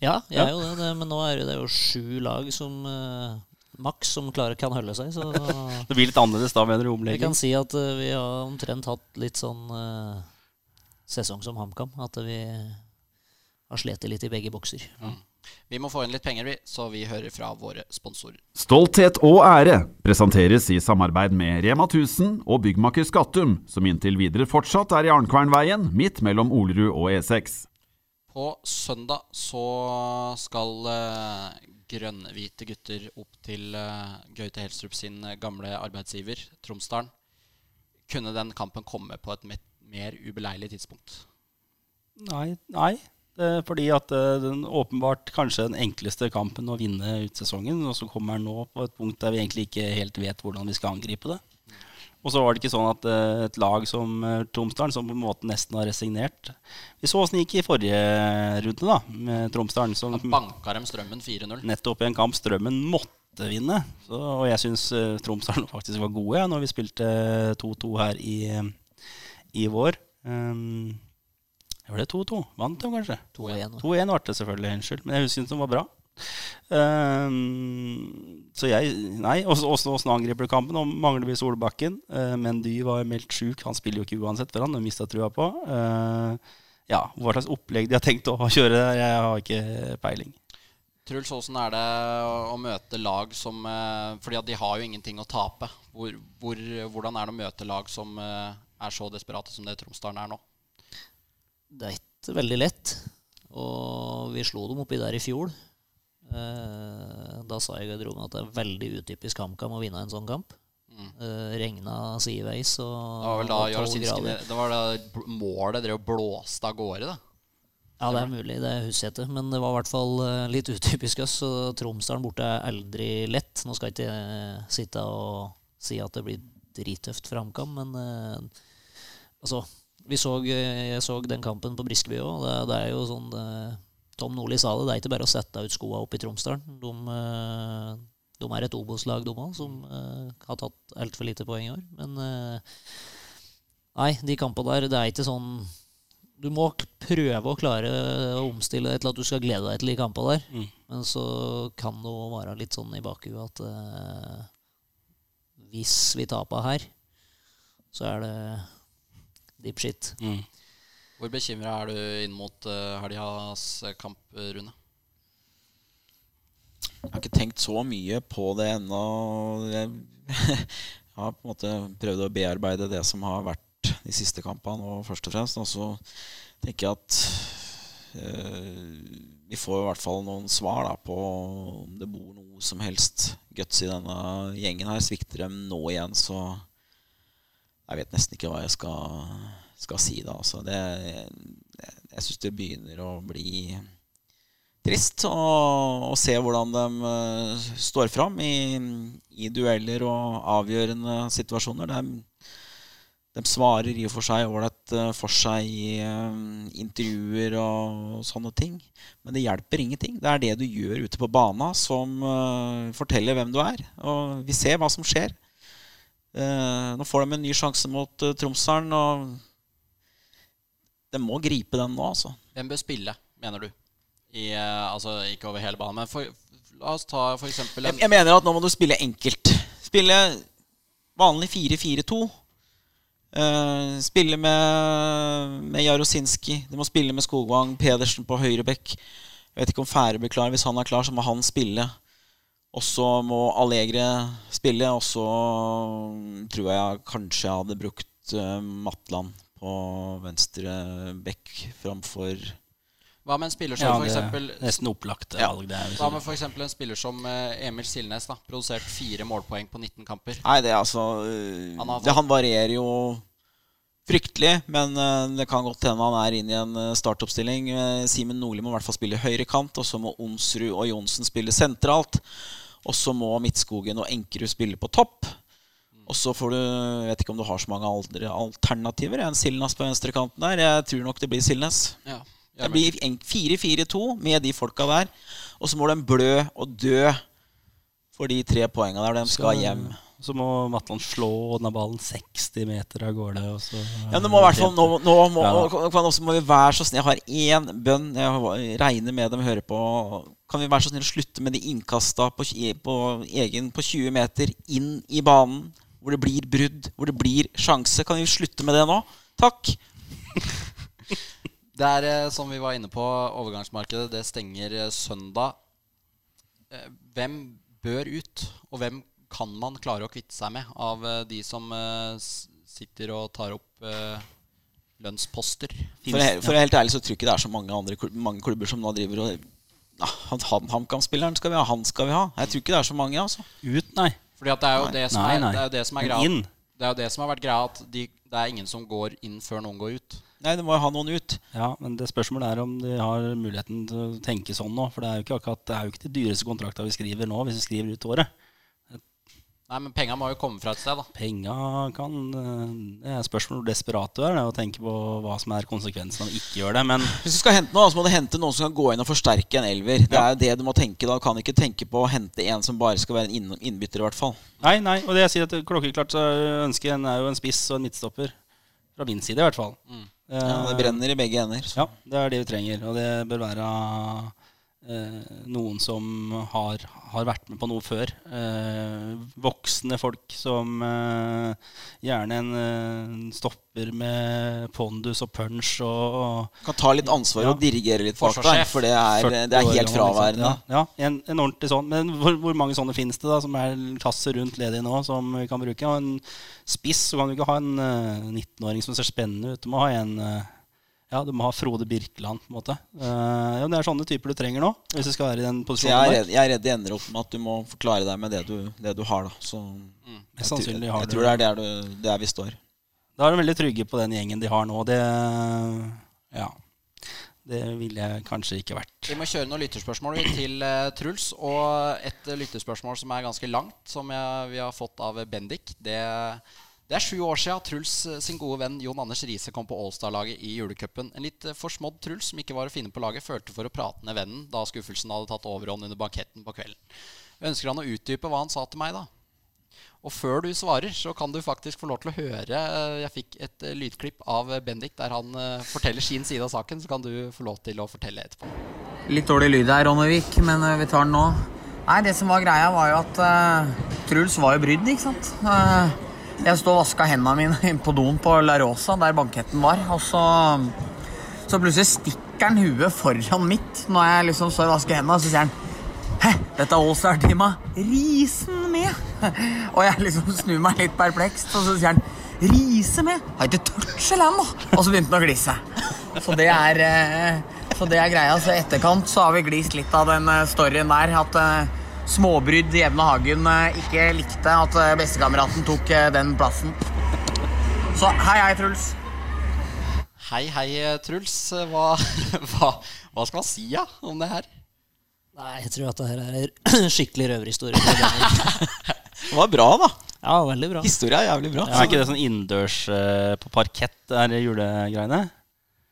Ja, jeg Ja. er jo det, men nå er det, jo sju lag som eh, maks som klarer, kan holde seg. Så <laughs> Det blir litt annerledes da, mener du, vi kan si at uh, vi har omtrent hatt litt sånn uh, sesong som HamKam. At vi har slitt litt i begge bokser. Vi må få inn litt penger, vi, så vi hører fra våre sponsorer. Stolthet og ære presenteres i samarbeid med Rema 1000 og byggmaker Skattum, som inntil videre fortsatt er i Arnkvernveien, midt mellom Olerud og E E6. På søndag så skal eh, grønnhvite gutter opp til eh, Gaute Helstrup sin gamle arbeidsgiver, Tromsdalen. Kunne den kampen komme på et mer ubeleilig tidspunkt? Nei. nei. Er fordi at eh, den åpenbart kanskje den enkleste kampen å vinne ut sesongen, og så kommer den nå på et punkt der vi egentlig ikke helt vet hvordan vi skal angripe det. Og så var det ikke sånn at eh, et lag som Tromsdalen, som på en måte nesten har resignert Vi så åssen det gikk i forrige runde, da, med Tromsdalen, som Da banka dem Strømmen 4-0. nettopp i en kamp Strømmen måtte vinne. Så, og jeg syns Tromsdalen <laughs> faktisk var gode ja, når vi spilte 2-2 her i, i vår. Um, var det 2-2? Vant de kanskje? 2-1. 2-1 ble det selvfølgelig, unnskyld. Men jeg syns de var bra. Um, så jeg Nei, åssen angriper du kampen? Nå mangler vi Solbakken. Uh, Mendy var meldt sjuk. Han spiller jo ikke uansett for han, det mista trua på. Uh, ja, hva slags opplegg de har tenkt å <laughs> kjøre der, jeg har ikke peiling. Truls, åssen er det å, møte lag som eh, Fordi de har jo ingenting å tape. Hvor, hvor, hvordan er det å møte lag som er så desperate som det Tromsdalen er nå? Det er ikke veldig lett. Og vi slo dem oppi der i fjor. Eh, da sa jeg i garderoben at det er veldig utypisk HamKam å vinne en sånn kamp. Mm. Uh, regna sideveis og, Det var da og 12 Det var da målet drev og blåste av gårde, da. Ja, det er mulig, det husker jeg ikke. Men det var i hvert fall eh, litt utypisk oss. Så Tromsdalen borte er aldri lett. Nå skal jeg ikke eh, sitte og si at det blir drittøft for HamKam, men uh, altså vi så, eh, Jeg så den kampen på Briskeby òg. Det, det er jo sånn eh, Tom Nordli sa det, det er ikke bare å sette ut skoa opp i Tromsdalen. De, eh, de er et Obos-lag, de òg, som har tatt altfor lite poeng i år. Men nei, de kampene der, det er ikke sånn du må prøve å klare å omstille deg til at du skal glede deg til de kampene der. Mm. Men så kan det òg være litt sånn i bakhuet at eh, hvis vi taper her, så er det deep shit. Mm. Hvor bekymra er du inn mot uh, helgas kamp, Rune? Jeg har ikke tenkt så mye på det ennå. Jeg <laughs> har på en måte prøvd å bearbeide det som har vært de siste kampene, og først og fremst. Og så tenker jeg at eh, vi får i hvert fall noen svar da, på om det bor noe som helst guts i denne gjengen her. Svikter dem nå igjen, så jeg vet nesten ikke hva jeg skal, skal si da. Altså, det, jeg jeg syns det begynner å bli trist å, se hvordan de eh, står fram i, i dueller og avgjørende situasjoner. De, de svarer i og for seg ålreit eh, for seg i eh, intervjuer og sånne ting. Men det hjelper ingenting. Det er det du gjør ute på bana som forteller hvem du er. Og vi ser hva som skjer. Eh, nå får de en ny sjanse mot uh, Tromsdalen, og de må gripe den nå, altså. Hvem bør spille, mener du? I, eh, altså ikke over hele banen, men for, la oss ta for eksempel Jeg, en, jeg mener at nå må du spille enkelt. Spille vanlig 4-4-2. Uh, spille med, med Jarosinski. De må spille med Skogvang. Pedersen på høyre bekk. Jeg vet ikke om Færøy blir klar. Hvis han er klar, så må han spille. Og så må Allegre spille. Og så tror jeg kanskje jeg hadde brukt uh, Matland på venstre bekk framfor Hva med en spiller som Ja, for eksempel nesten opplagt Ja. valg. Det Hva med for eksempel en spiller som eh, Emil Silnes? da Produsert fire målpoeng på 19 kamper. Nei, det er altså øh, Han har det, Han varierer jo fryktelig, men øh, det kan godt hende han er inne i en øh, startoppstilling. Eh, Simen Nordli må i hvert fall spille høyre kant, og så må Onsrud og Johnsen spille sentralt. Og så må Midtskogen og Enkerud spille på topp. Og så får du Jeg vet ikke om du har så mange andre alternativer. En Silnes på venstrekanten der. Jeg tror nok det blir Silnes. Ja. Det blir 4-4-2 med de folka der. Og så må de blø og dø for de tre poengene der. De skal hjem. Så må Matland slå denne ballen 60 meter av gårde. Og så, Ja, men det må i hvert fall Nå, nå må, Ja. også må vi være så snill Jeg har én bønn. Jeg regner med dem hører på. Kan vi være så snill å slutte med de innkasta på, på egen på 20 meter inn i banen? Hvor det blir brudd, hvor det blir sjanse. Kan vi slutte med det nå? Takk. <laughs> Det er eh, som vi var inne på, overgangsmarkedet det stenger eh, søndag. Eh, Hvem bør ut, og hvem kan man klare å kvitte seg med av eh, de som eh, sitter og tar opp eh, lønnsposter? For, he- for å være helt ærlig så tror jeg ikke det er så mange andre klubber, mange klubber som nå driver og ja, HamKam-spilleren skal vi ha, han skal vi ha. Jeg tror ikke det er så mange. altså Ut, nei. Fordi at det er jo det som Nei, er, nei. det er, jo det som er greia. Det er jo det som har vært greia, at de, det er ingen som går inn før noen går ut. Nei, det må jo ha noen ut. Ja, men det spørsmålet er om de har muligheten til å tenke sånn nå. For det er jo ikke akkurat Det er jo ikke de dyreste kontrakta vi skriver nå, hvis vi skriver ut året. Nei, men penga må jo komme fra et sted, da. Penga kan eh, Det er spørsmål hvor desperat du er. Det er å tenke på hva som er konsekvensen av å ikke gjøre det. Men Hvis du skal hente noe, så må du hente noen som kan gå inn og forsterke en elver. Det er jo det du må tenke da. Du kan ikke tenke på å hente en som bare skal være en inn- innbytter, i hvert fall. nei, nei. Og det jeg sier at klokkeklart så ønsker en er jo en spiss og en midtstopper. Fra min side, i hvert fall. Mm. Eh, Ja, det brenner i begge ender. Ja, det er det vi trenger. Og det bør være eh, noen som har, har vært med på noe før. Eh, voksne folk som eh, gjerne en en stopper med pondus og punch og Kan ta litt ansvar Ja. og dirigere litt bak deg, for det er, det er helt fraværende. Liksom. fraværende. Ja, ja en, en ordentlig sånn. Men hvor, hvor mange sånne finnes det, da, som er klasser rundt ledig nå, som vi kan bruke? Og en spiss, så kan du ikke ha en eh, 19-åring som ser spennende ut. Du må ha en eh, ja, du må ha Frode Birkeland, på en måte. Uh, ja, det er sånne typer du trenger nå, hvis du skal være i den posisjonen jeg er, der. redd, jeg er redd det ender opp med at du må forklare deg med det du, det du har. da Så jeg, Mest tror- sannsynlig jeg tror det er der, du, der vi står. Da er de veldig trygge på den gjengen de har nå. Det Ja. Det ville jeg kanskje ikke vært. Vi må kjøre noen lytterspørsmål til eh, Truls. Og et lytterspørsmål som er ganske langt, som jeg, vi har fått av Bendik. Det, det er sju år siden Truls eh, sin gode venn Jon Anders Riise kom på Allstar-laget i julecupen. En litt eh, forsmådd Truls som ikke var å finne på laget, følte for å prate med vennen da skuffelsen hadde tatt overhånd under banketten på kvelden. Ønsker han å utdype hva han sa til meg, da? Og før du svarer, så kan du faktisk få lov til å høre eh, Jeg fikk et lydklipp av Bendik der han forteller sin side av saken. Så kan du få lov til å fortelle etterpå. Litt dårlig lyd her, Ronnevik, men vi tar den nå. Nei, det som var greia, var jo at uh, Truls var jo brydd, ikke sant. Eh, jeg sto og vaska hendene mine på doen på La Rosa, der banketten var, og så Så plutselig stikker han huet foran mitt når jeg liksom står og vasker hendene, og så sier han Hæ, dette er Allstar-teama. Risen med! <laughs> Og jeg liksom snur meg litt perplekst, og så sier han Rise med? Har ikke touchel da! Og så begynte han å glise. Så det er eh, Så det er greia. Så i etterkant så har vi glist litt av den eh, storyen der. At eh, småbrydd Jevne Hagen eh, ikke likte at eh, bestekameraten tok eh, den plassen. Så hei, hei, Truls. Hei, hei, Truls. Hva, <laughs> hva, hva skal man si ja, om det her? Nei, jeg tror at det her er skikkelig røverhistorie. Det var bra, da. Ja, veldig bra. Historia er jævlig bra. Er ikke det sånn innendørs på parkett, de julegreiene?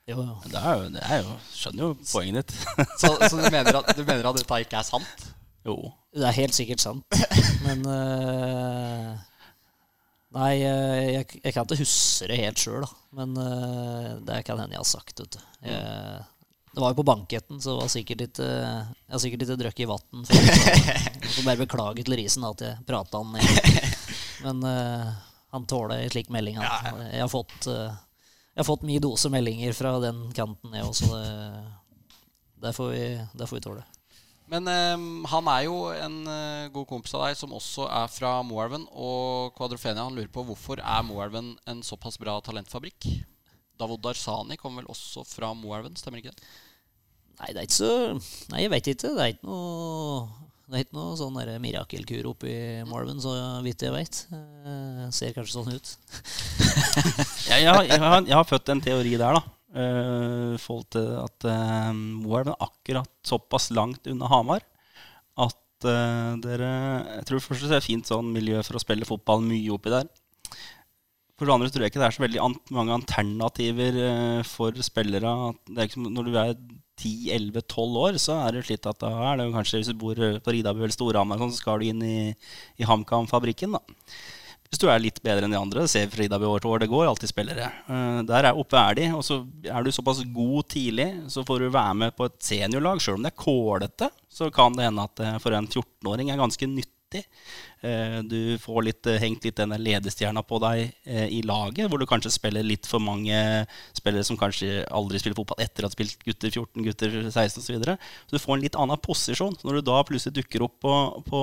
Jo, jo. Det er jo, det er jo Skjønner jo poenget ditt. Så, så du, mener at, du mener at dette ikke er sant? jo. Det er helt sikkert sant. Men uh, Nei, eh, jeg, jeg kan ikke huske det helt sjøl. Men uh, det kan hende jeg har sagt, det. Jeg, det var jo på banketten, så var sikkert litt Jeg har sikkert litt drukket i vann. Får bare beklage til Risen at jeg prata han ned. Men uh, han tåler en slik melding. Han. Jeg, har fått, jeg har fått mye dose meldinger fra den kanten, jeg også. Det, det, får vi, det får vi tåle. Men um, han er jo en uh, god kompis av deg som også er fra Moelven. Og Kvadrofenia han lurer på hvorfor er Moelven en såpass bra talentfabrikk? Davod Darzani kommer vel også fra Moelven, stemmer ikke det? Nei, det er ikke så Nei, jeg vet ikke. Det er ikke noe det er ikke noe sånn der mirakelkur oppi i Marvin, så vidt jeg vet. Eh, ser kanskje sånn ut. <laughs> jeg, jeg, har, jeg, har, jeg, har, født en teori der, da. Uh, forhold til at uh, Moelv er akkurat såpass langt unna Hamar at uh, dere Jeg tror først det er fint sånn miljø for å spille fotball mye oppi der. For det andre tror jeg ikke det er så veldig mange alternativer uh, for spillere. Er ikke, når du er 10-11-12 år, så er det slitt at da er det kanskje Hvis du bor på Ridabu eller Storhamar, så skal du inn i, i HamKam-fabrikken. da hvis du er litt bedre enn de andre, ser Frida til år, det går alltid spillere. Uh, der er oppe er de, og så er du såpass god tidlig, så får du være med på et seniorlag. Sjøl om det er kålete, så kan det hende at for en 14-åring er ganske nyttig. Eh, du får litt, eh, hengt litt denne ledestjerna på deg eh, i laget, hvor du kanskje spiller litt for mange spillere som kanskje aldri spiller fotball etter at de har spilt gutter 14, gutter 16 osv. Så, videre. så du får en litt annen posisjon. Når du da plutselig dukker opp på, på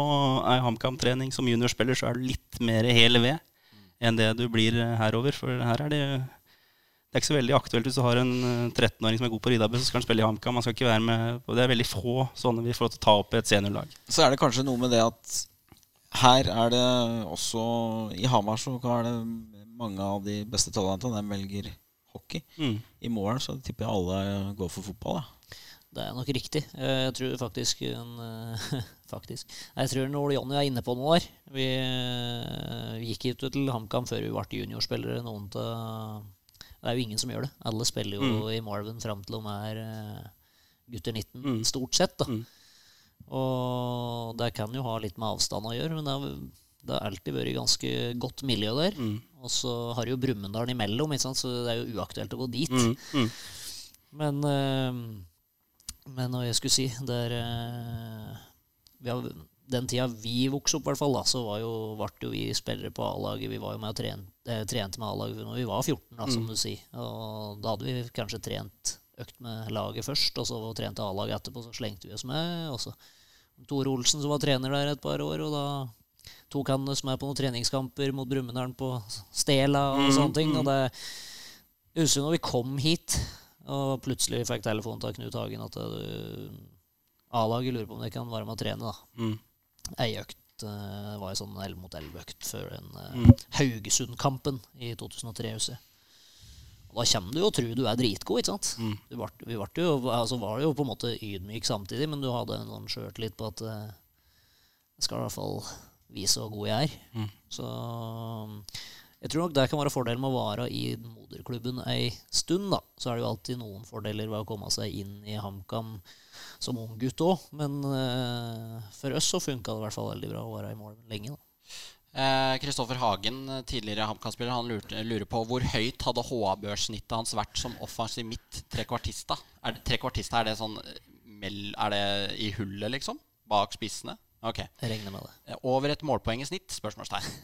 ei HamKam-trening som juniorspiller, så er du litt mer hele ved enn det du blir herover. For her er det det er ikke så veldig aktuelt hvis du har en 13-åring som er god på Ridabu, så skal han spille i HamKam. Det er veldig få sånne vi får til å ta opp i et seniorlag. Så er det kanskje noe med det at her er det også I Hamar så er det mange av de beste talentene de velger hockey. Mm. I morgen så tipper jeg alle går for fotball. Da. Det er nok riktig. Jeg tror faktisk, en, <laughs> faktisk. Jeg tror Ole Jonny er inne på noe der Vi, vi gikk ut til HamKam før vi ble juniorspillere. Noen til, det er jo ingen som gjør det. Alle spiller jo mm. i Marvin fram til de er eh, gutter 19, mm. stort sett. da mm. Og det kan jo ha litt med avstand å gjøre, men det har, det har alltid vært ganske godt miljø der. Mm. Og så har jo Brumunddal imellom, så det er jo uaktuelt å gå dit. Mm. Mm. Men, øh, men hva jeg skulle si det er, øh, har, Den tida vi vokste opp, hvert fall, da, så var jo, ble jo vi spillere på A-laget. Vi var jo med og trente, eh, trente med A-laget når vi var 14, da, som mm. du sier. Og da hadde vi kanskje trent økt med laget først, og så trente A-laget etterpå. Så slengte vi oss med. Og så Tore Olsen som var trener der et par år, og da tok han oss med på noen treningskamper mot Brumunddal på Stela og mm, sånne ting. Og mm. det Jeg husker når vi kom hit, og plutselig fikk telefon til Knut Hagen at eh, A-laget lurer på om de kan være med å trene. da. Mm. Ei økt uh, var en sånn 11 mot 11-økt før den uh, mm. Haugesund-kampen i 2003. husker jeg. Da kommer du jo og tror du er dritgod. ikke sant? Mm. Ble, vi ble jo, altså var jo på en måte ydmyk samtidig, men du hadde en sånn sjøltillit på at uh, jeg skal i hvert fall vise hvor god jeg er. Mm. Så jeg tror nok det kan være fordelen med å være i moderklubben ei stund. da. Så er det jo alltid noen fordeler ved å komme seg inn i HamKam som ung gutt òg. Men uh, for oss så funka det i hvert fall veldig bra å være i mål lenge. da. Kristoffer eh, Hagen, tidligere HamKam-spiller, han lurer, lurer, på hvor høyt hadde HA-børssnittet hans vært som offensiv midt trekvartista? Er det, trekvartista, er det sånn Er det i hullet, liksom? Bak spissene? Ok. Jeg regner med det. Eh, over et målpoeng i snitt? Spørsmålstegn. <laughs>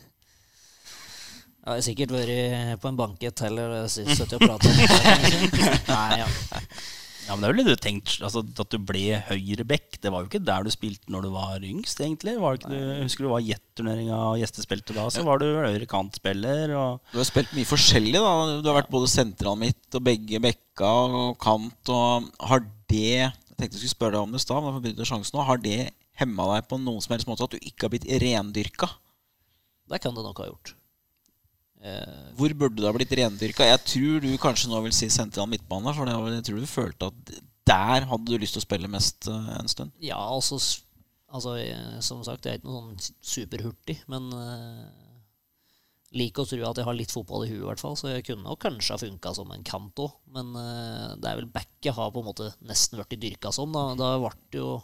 Jeg har sikkert vært på en banket heller sittet og pratet. <laughs> Nei, ja. Ja, men det er jo det du tenkt altså, At du ble høyreback. Det var jo ikke der du spilte når du var yngst, egentlig. Var ikke, jeg husker du var jetturneringa og gjestespilte da. Så var du høyre kantspiller. Og... Du har spilt mye forskjellig, da. Du har vært både sentral midt og begge bekka og kant. Og har det Jeg tenkte jeg skulle spørre deg om det i stad, men jeg får sjansen nå. Har det hemma deg på noen som helst måte at du ikke har blitt rendyrka? Det kan det nok ha gjort. Eh, hvor burde det ha blitt rendyrka? Jeg tror du kanskje nå vil si sentral midtbane. For jeg tror du følte at der hadde du lyst til å spille mest uh, en stund. Ja, altså, altså Som sagt, jeg er ikke noe sånn superhurtig. Men uh, liker å tro at jeg har litt fotball i huet, i hvert fall. Så jeg kunne nok kanskje ha funka som en kant òg. Men uh, det er vel backet har på en måte nesten blitt dyrka som. Da, da ble det jo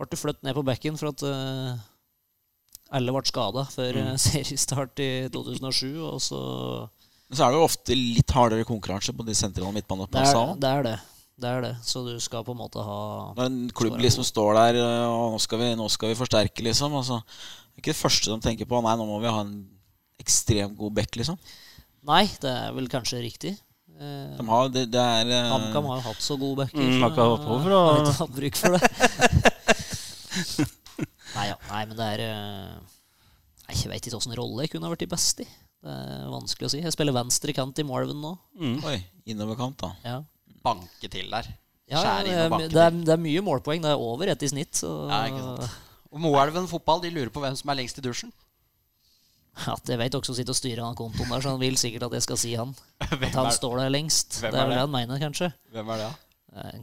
ble flyttet ned på bekken for at uh, alle ble skada før mm. <laughs> seriestart i 2007. Og så Men så er det jo ofte litt hardere konkurranse på de sentrale midtbaneplassene. Det, er det. Det er det. Så du skal på en måte ha Når en klubb liksom står der og nå skal vi, nå skal vi forsterke, liksom. Altså, det er ikke det første de tenker på. Nei, nå må vi ha en ekstremt god back, liksom? Nei, det er vel kanskje riktig. Eh, De har, det, det er eh, HamKam har jo hatt så gode backer. Mm, så akkurat for å- har ikke hatt bruk for det. <laughs> nei, ja, nei, men det er eh, Jeg veit ikke åssen rolle jeg kunne ha vært i best i. Det er vanskelig å si. Jeg spiller venstre kant i Marvin nå. Oi, innoverkant, da. Ja. Banke til der. Ja, det, er, det, er, det er mye målpoeng. Det er over ett i snitt. Så Ja, ikke sant. Og Moelven fotball de lurer på hvem som er lengst i dusjen. Ja, jeg vet også sitter og styrer han kontoen der, så han vil sikkert at jeg skal si han. <laughs> At han står der lengst. Hvem det er vel det? han mener, kanskje. Hvem er det, da?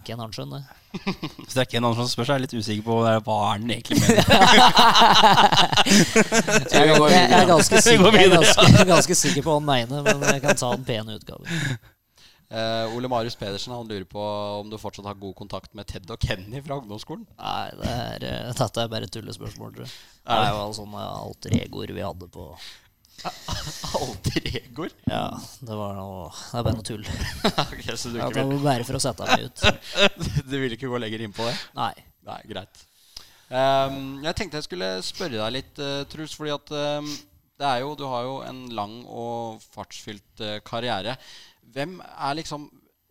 Ken Arntzen, det. Hvis det er Ken Arntzen som spør, så er jeg litt usikker på hva er den egentlig mener. <laughs> Jeg, jeg, jeg er ganske sikker, jeg er ganske, ganske sikker på hva han mener, men jeg kan ta den pene utgaven. Uh, Ole Marius Pedersen han lurer på om du fortsatt har god kontakt med Ted og Kenny fra ungdomsskolen. Nei, det er, eh, dette er bare tullespørsmål, tror jeg. Det er jo alle sånne alter egoer vi hadde på <laughs> Alter egoer. Ja, det var noe Det er bare noe tull. <laughs> okay, så du, Ja, ikke det vil, bare for å sette meg ut. <laughs> du vil ikke gå lenger inn på det? Nei. Nei, greit. Um, jeg tenkte jeg skulle spørre deg litt, uh, Truls, fordi at um, det er jo, du har jo en lang og fartsfylt uh, karriere. Hvem er liksom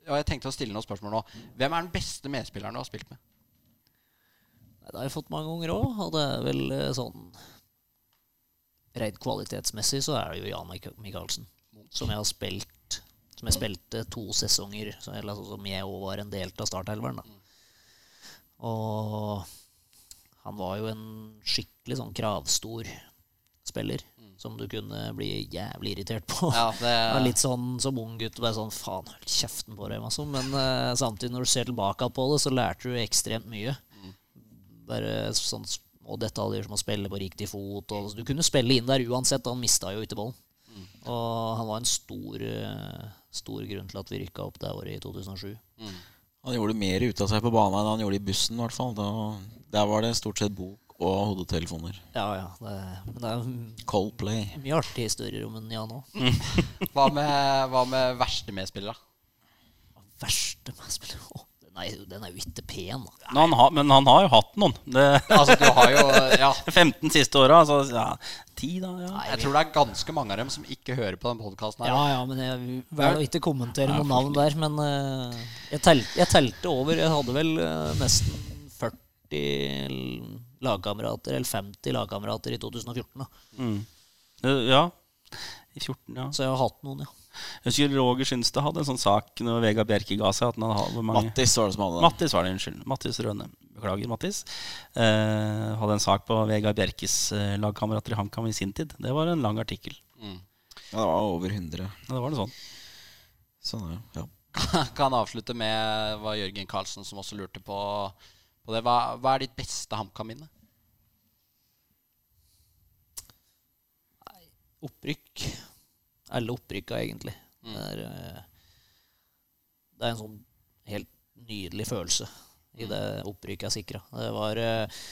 Ja, jeg tenkte å stille noen spørsmål nå. Hvem er den beste medspilleren du har spilt med? Det har jeg fått mange ganger òg, og det er vel eh, sånn Rent kvalitetsmessig så er det jo Jan Michaelsen, som jeg har spilt Som jeg spilte to sesonger, så, eller, altså, som jeg òg var en del av startelveren. Og han var jo en skikkelig sånn kravstor spiller, som du kunne bli jævlig irritert på. Ja, det, <laughs> litt sånn som ung gutt bare sånn Faen, hold kjeften på deg, altså. Men uh, samtidig, når du ser tilbake på det, så lærte du ekstremt mye. Bare sånn små detaljer som å spille på riktig fot. Og, du kunne spille inn der uansett. Han mista jo ikke ballen. Og han var en stor, eh, stor grunn til at vi rykka opp det året i 2007. Han gjorde mer ut av seg på banen enn han gjorde i bussen, i hvert fall. Da, der var det stort sett bok og hodetelefoner. Ja, ja. Det, men det er Coldplay. mye artige historier om en Jan òg. <laughs> hva, med, hva med verste medspiller, da? Verste med spiller Åh, er, den er jo ikke pen, da. Men han, har, men han har jo hatt noen. Det, Altså, du har jo Ja. <laughs> 15 siste åra. Altså, ja, 10 da, ja. Jeg tror det er ganske mange av dem som ikke hører på den podkasten. Ja, ja, men jeg velger å ikke kommentere noen navn der. Men uh, jeg, jeg telte over. Jeg hadde vel uh, nesten 40 lagkamerater, eller 50 lagkamerater i 2014. da. Mm. Ja. I 14, ja. Så jeg har hatt noen, ja. Jeg husker Roger Skynstad hadde en sånn sak når Vegard Bjerke ga seg. At han hadde, mange? Mattis var det som hadde det. Mattis var det, unnskyld. Mattis Røne. Beklager, Mattis. Eh, hadde en sak på Vegard Bjerkes eh, lagkamerater i HamKam i sin tid. Det var en lang artikkel. Ja, det var over 100. Ja, det var det sånn. Sånn, det, ja. <laughs> Kan avslutte med hva Jørgen Karlsen, som også lurte på, på det. Hva, hva er ditt beste HamKam-minne? Opprykk. Alle opprykka, egentlig. Det, er, eh, det er en sånn helt nydelig følelse i det opprykket er sikra. Det var eh,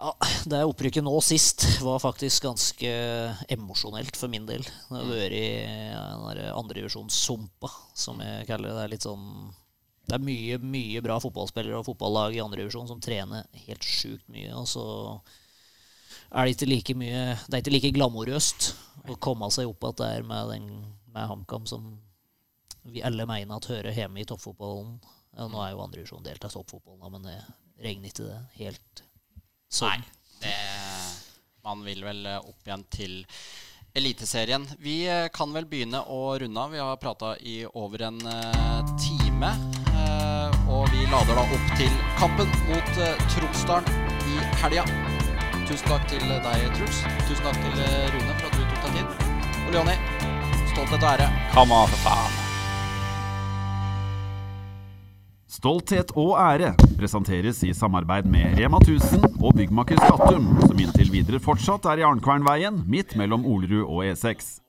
ja, Det opprykket nå sist var faktisk ganske emosjonelt for min del. Det har vært i ja, den der andredivisjonssumpa, som jeg kaller det. Det er litt sånn det er mye mye bra fotballspillere og fotballag i andredivisjon som trener helt sjukt mye. Og så er det ikke like mye Det er ikke like glamorøst å komme seg opp at det er med, med HamKam som vi alle mener at hører hjemme i toppfotballen. Ja, nå er jo andredivisjon delt av toppfotballen, men det regner ikke det helt sånn. Det, man vil vel eh, opp igjen til Eliteserien. Vi eh, kan vel begynne å runde av. Vi har prata i over en eh, time. og vi lader da opp til kampen mot Tromsdalen i helga. Tusen takk til deg, Truls. Tusen takk til eh, Rune for at du tok deg tid. Og Leoni, stolthet og ære. Come on, for faen. Stolthet og ære presenteres i samarbeid med Rema 1000 og byggmaker Skattum, som inntil videre fortsatt er i Arnkvernveien, midt mellom Olerud og E6.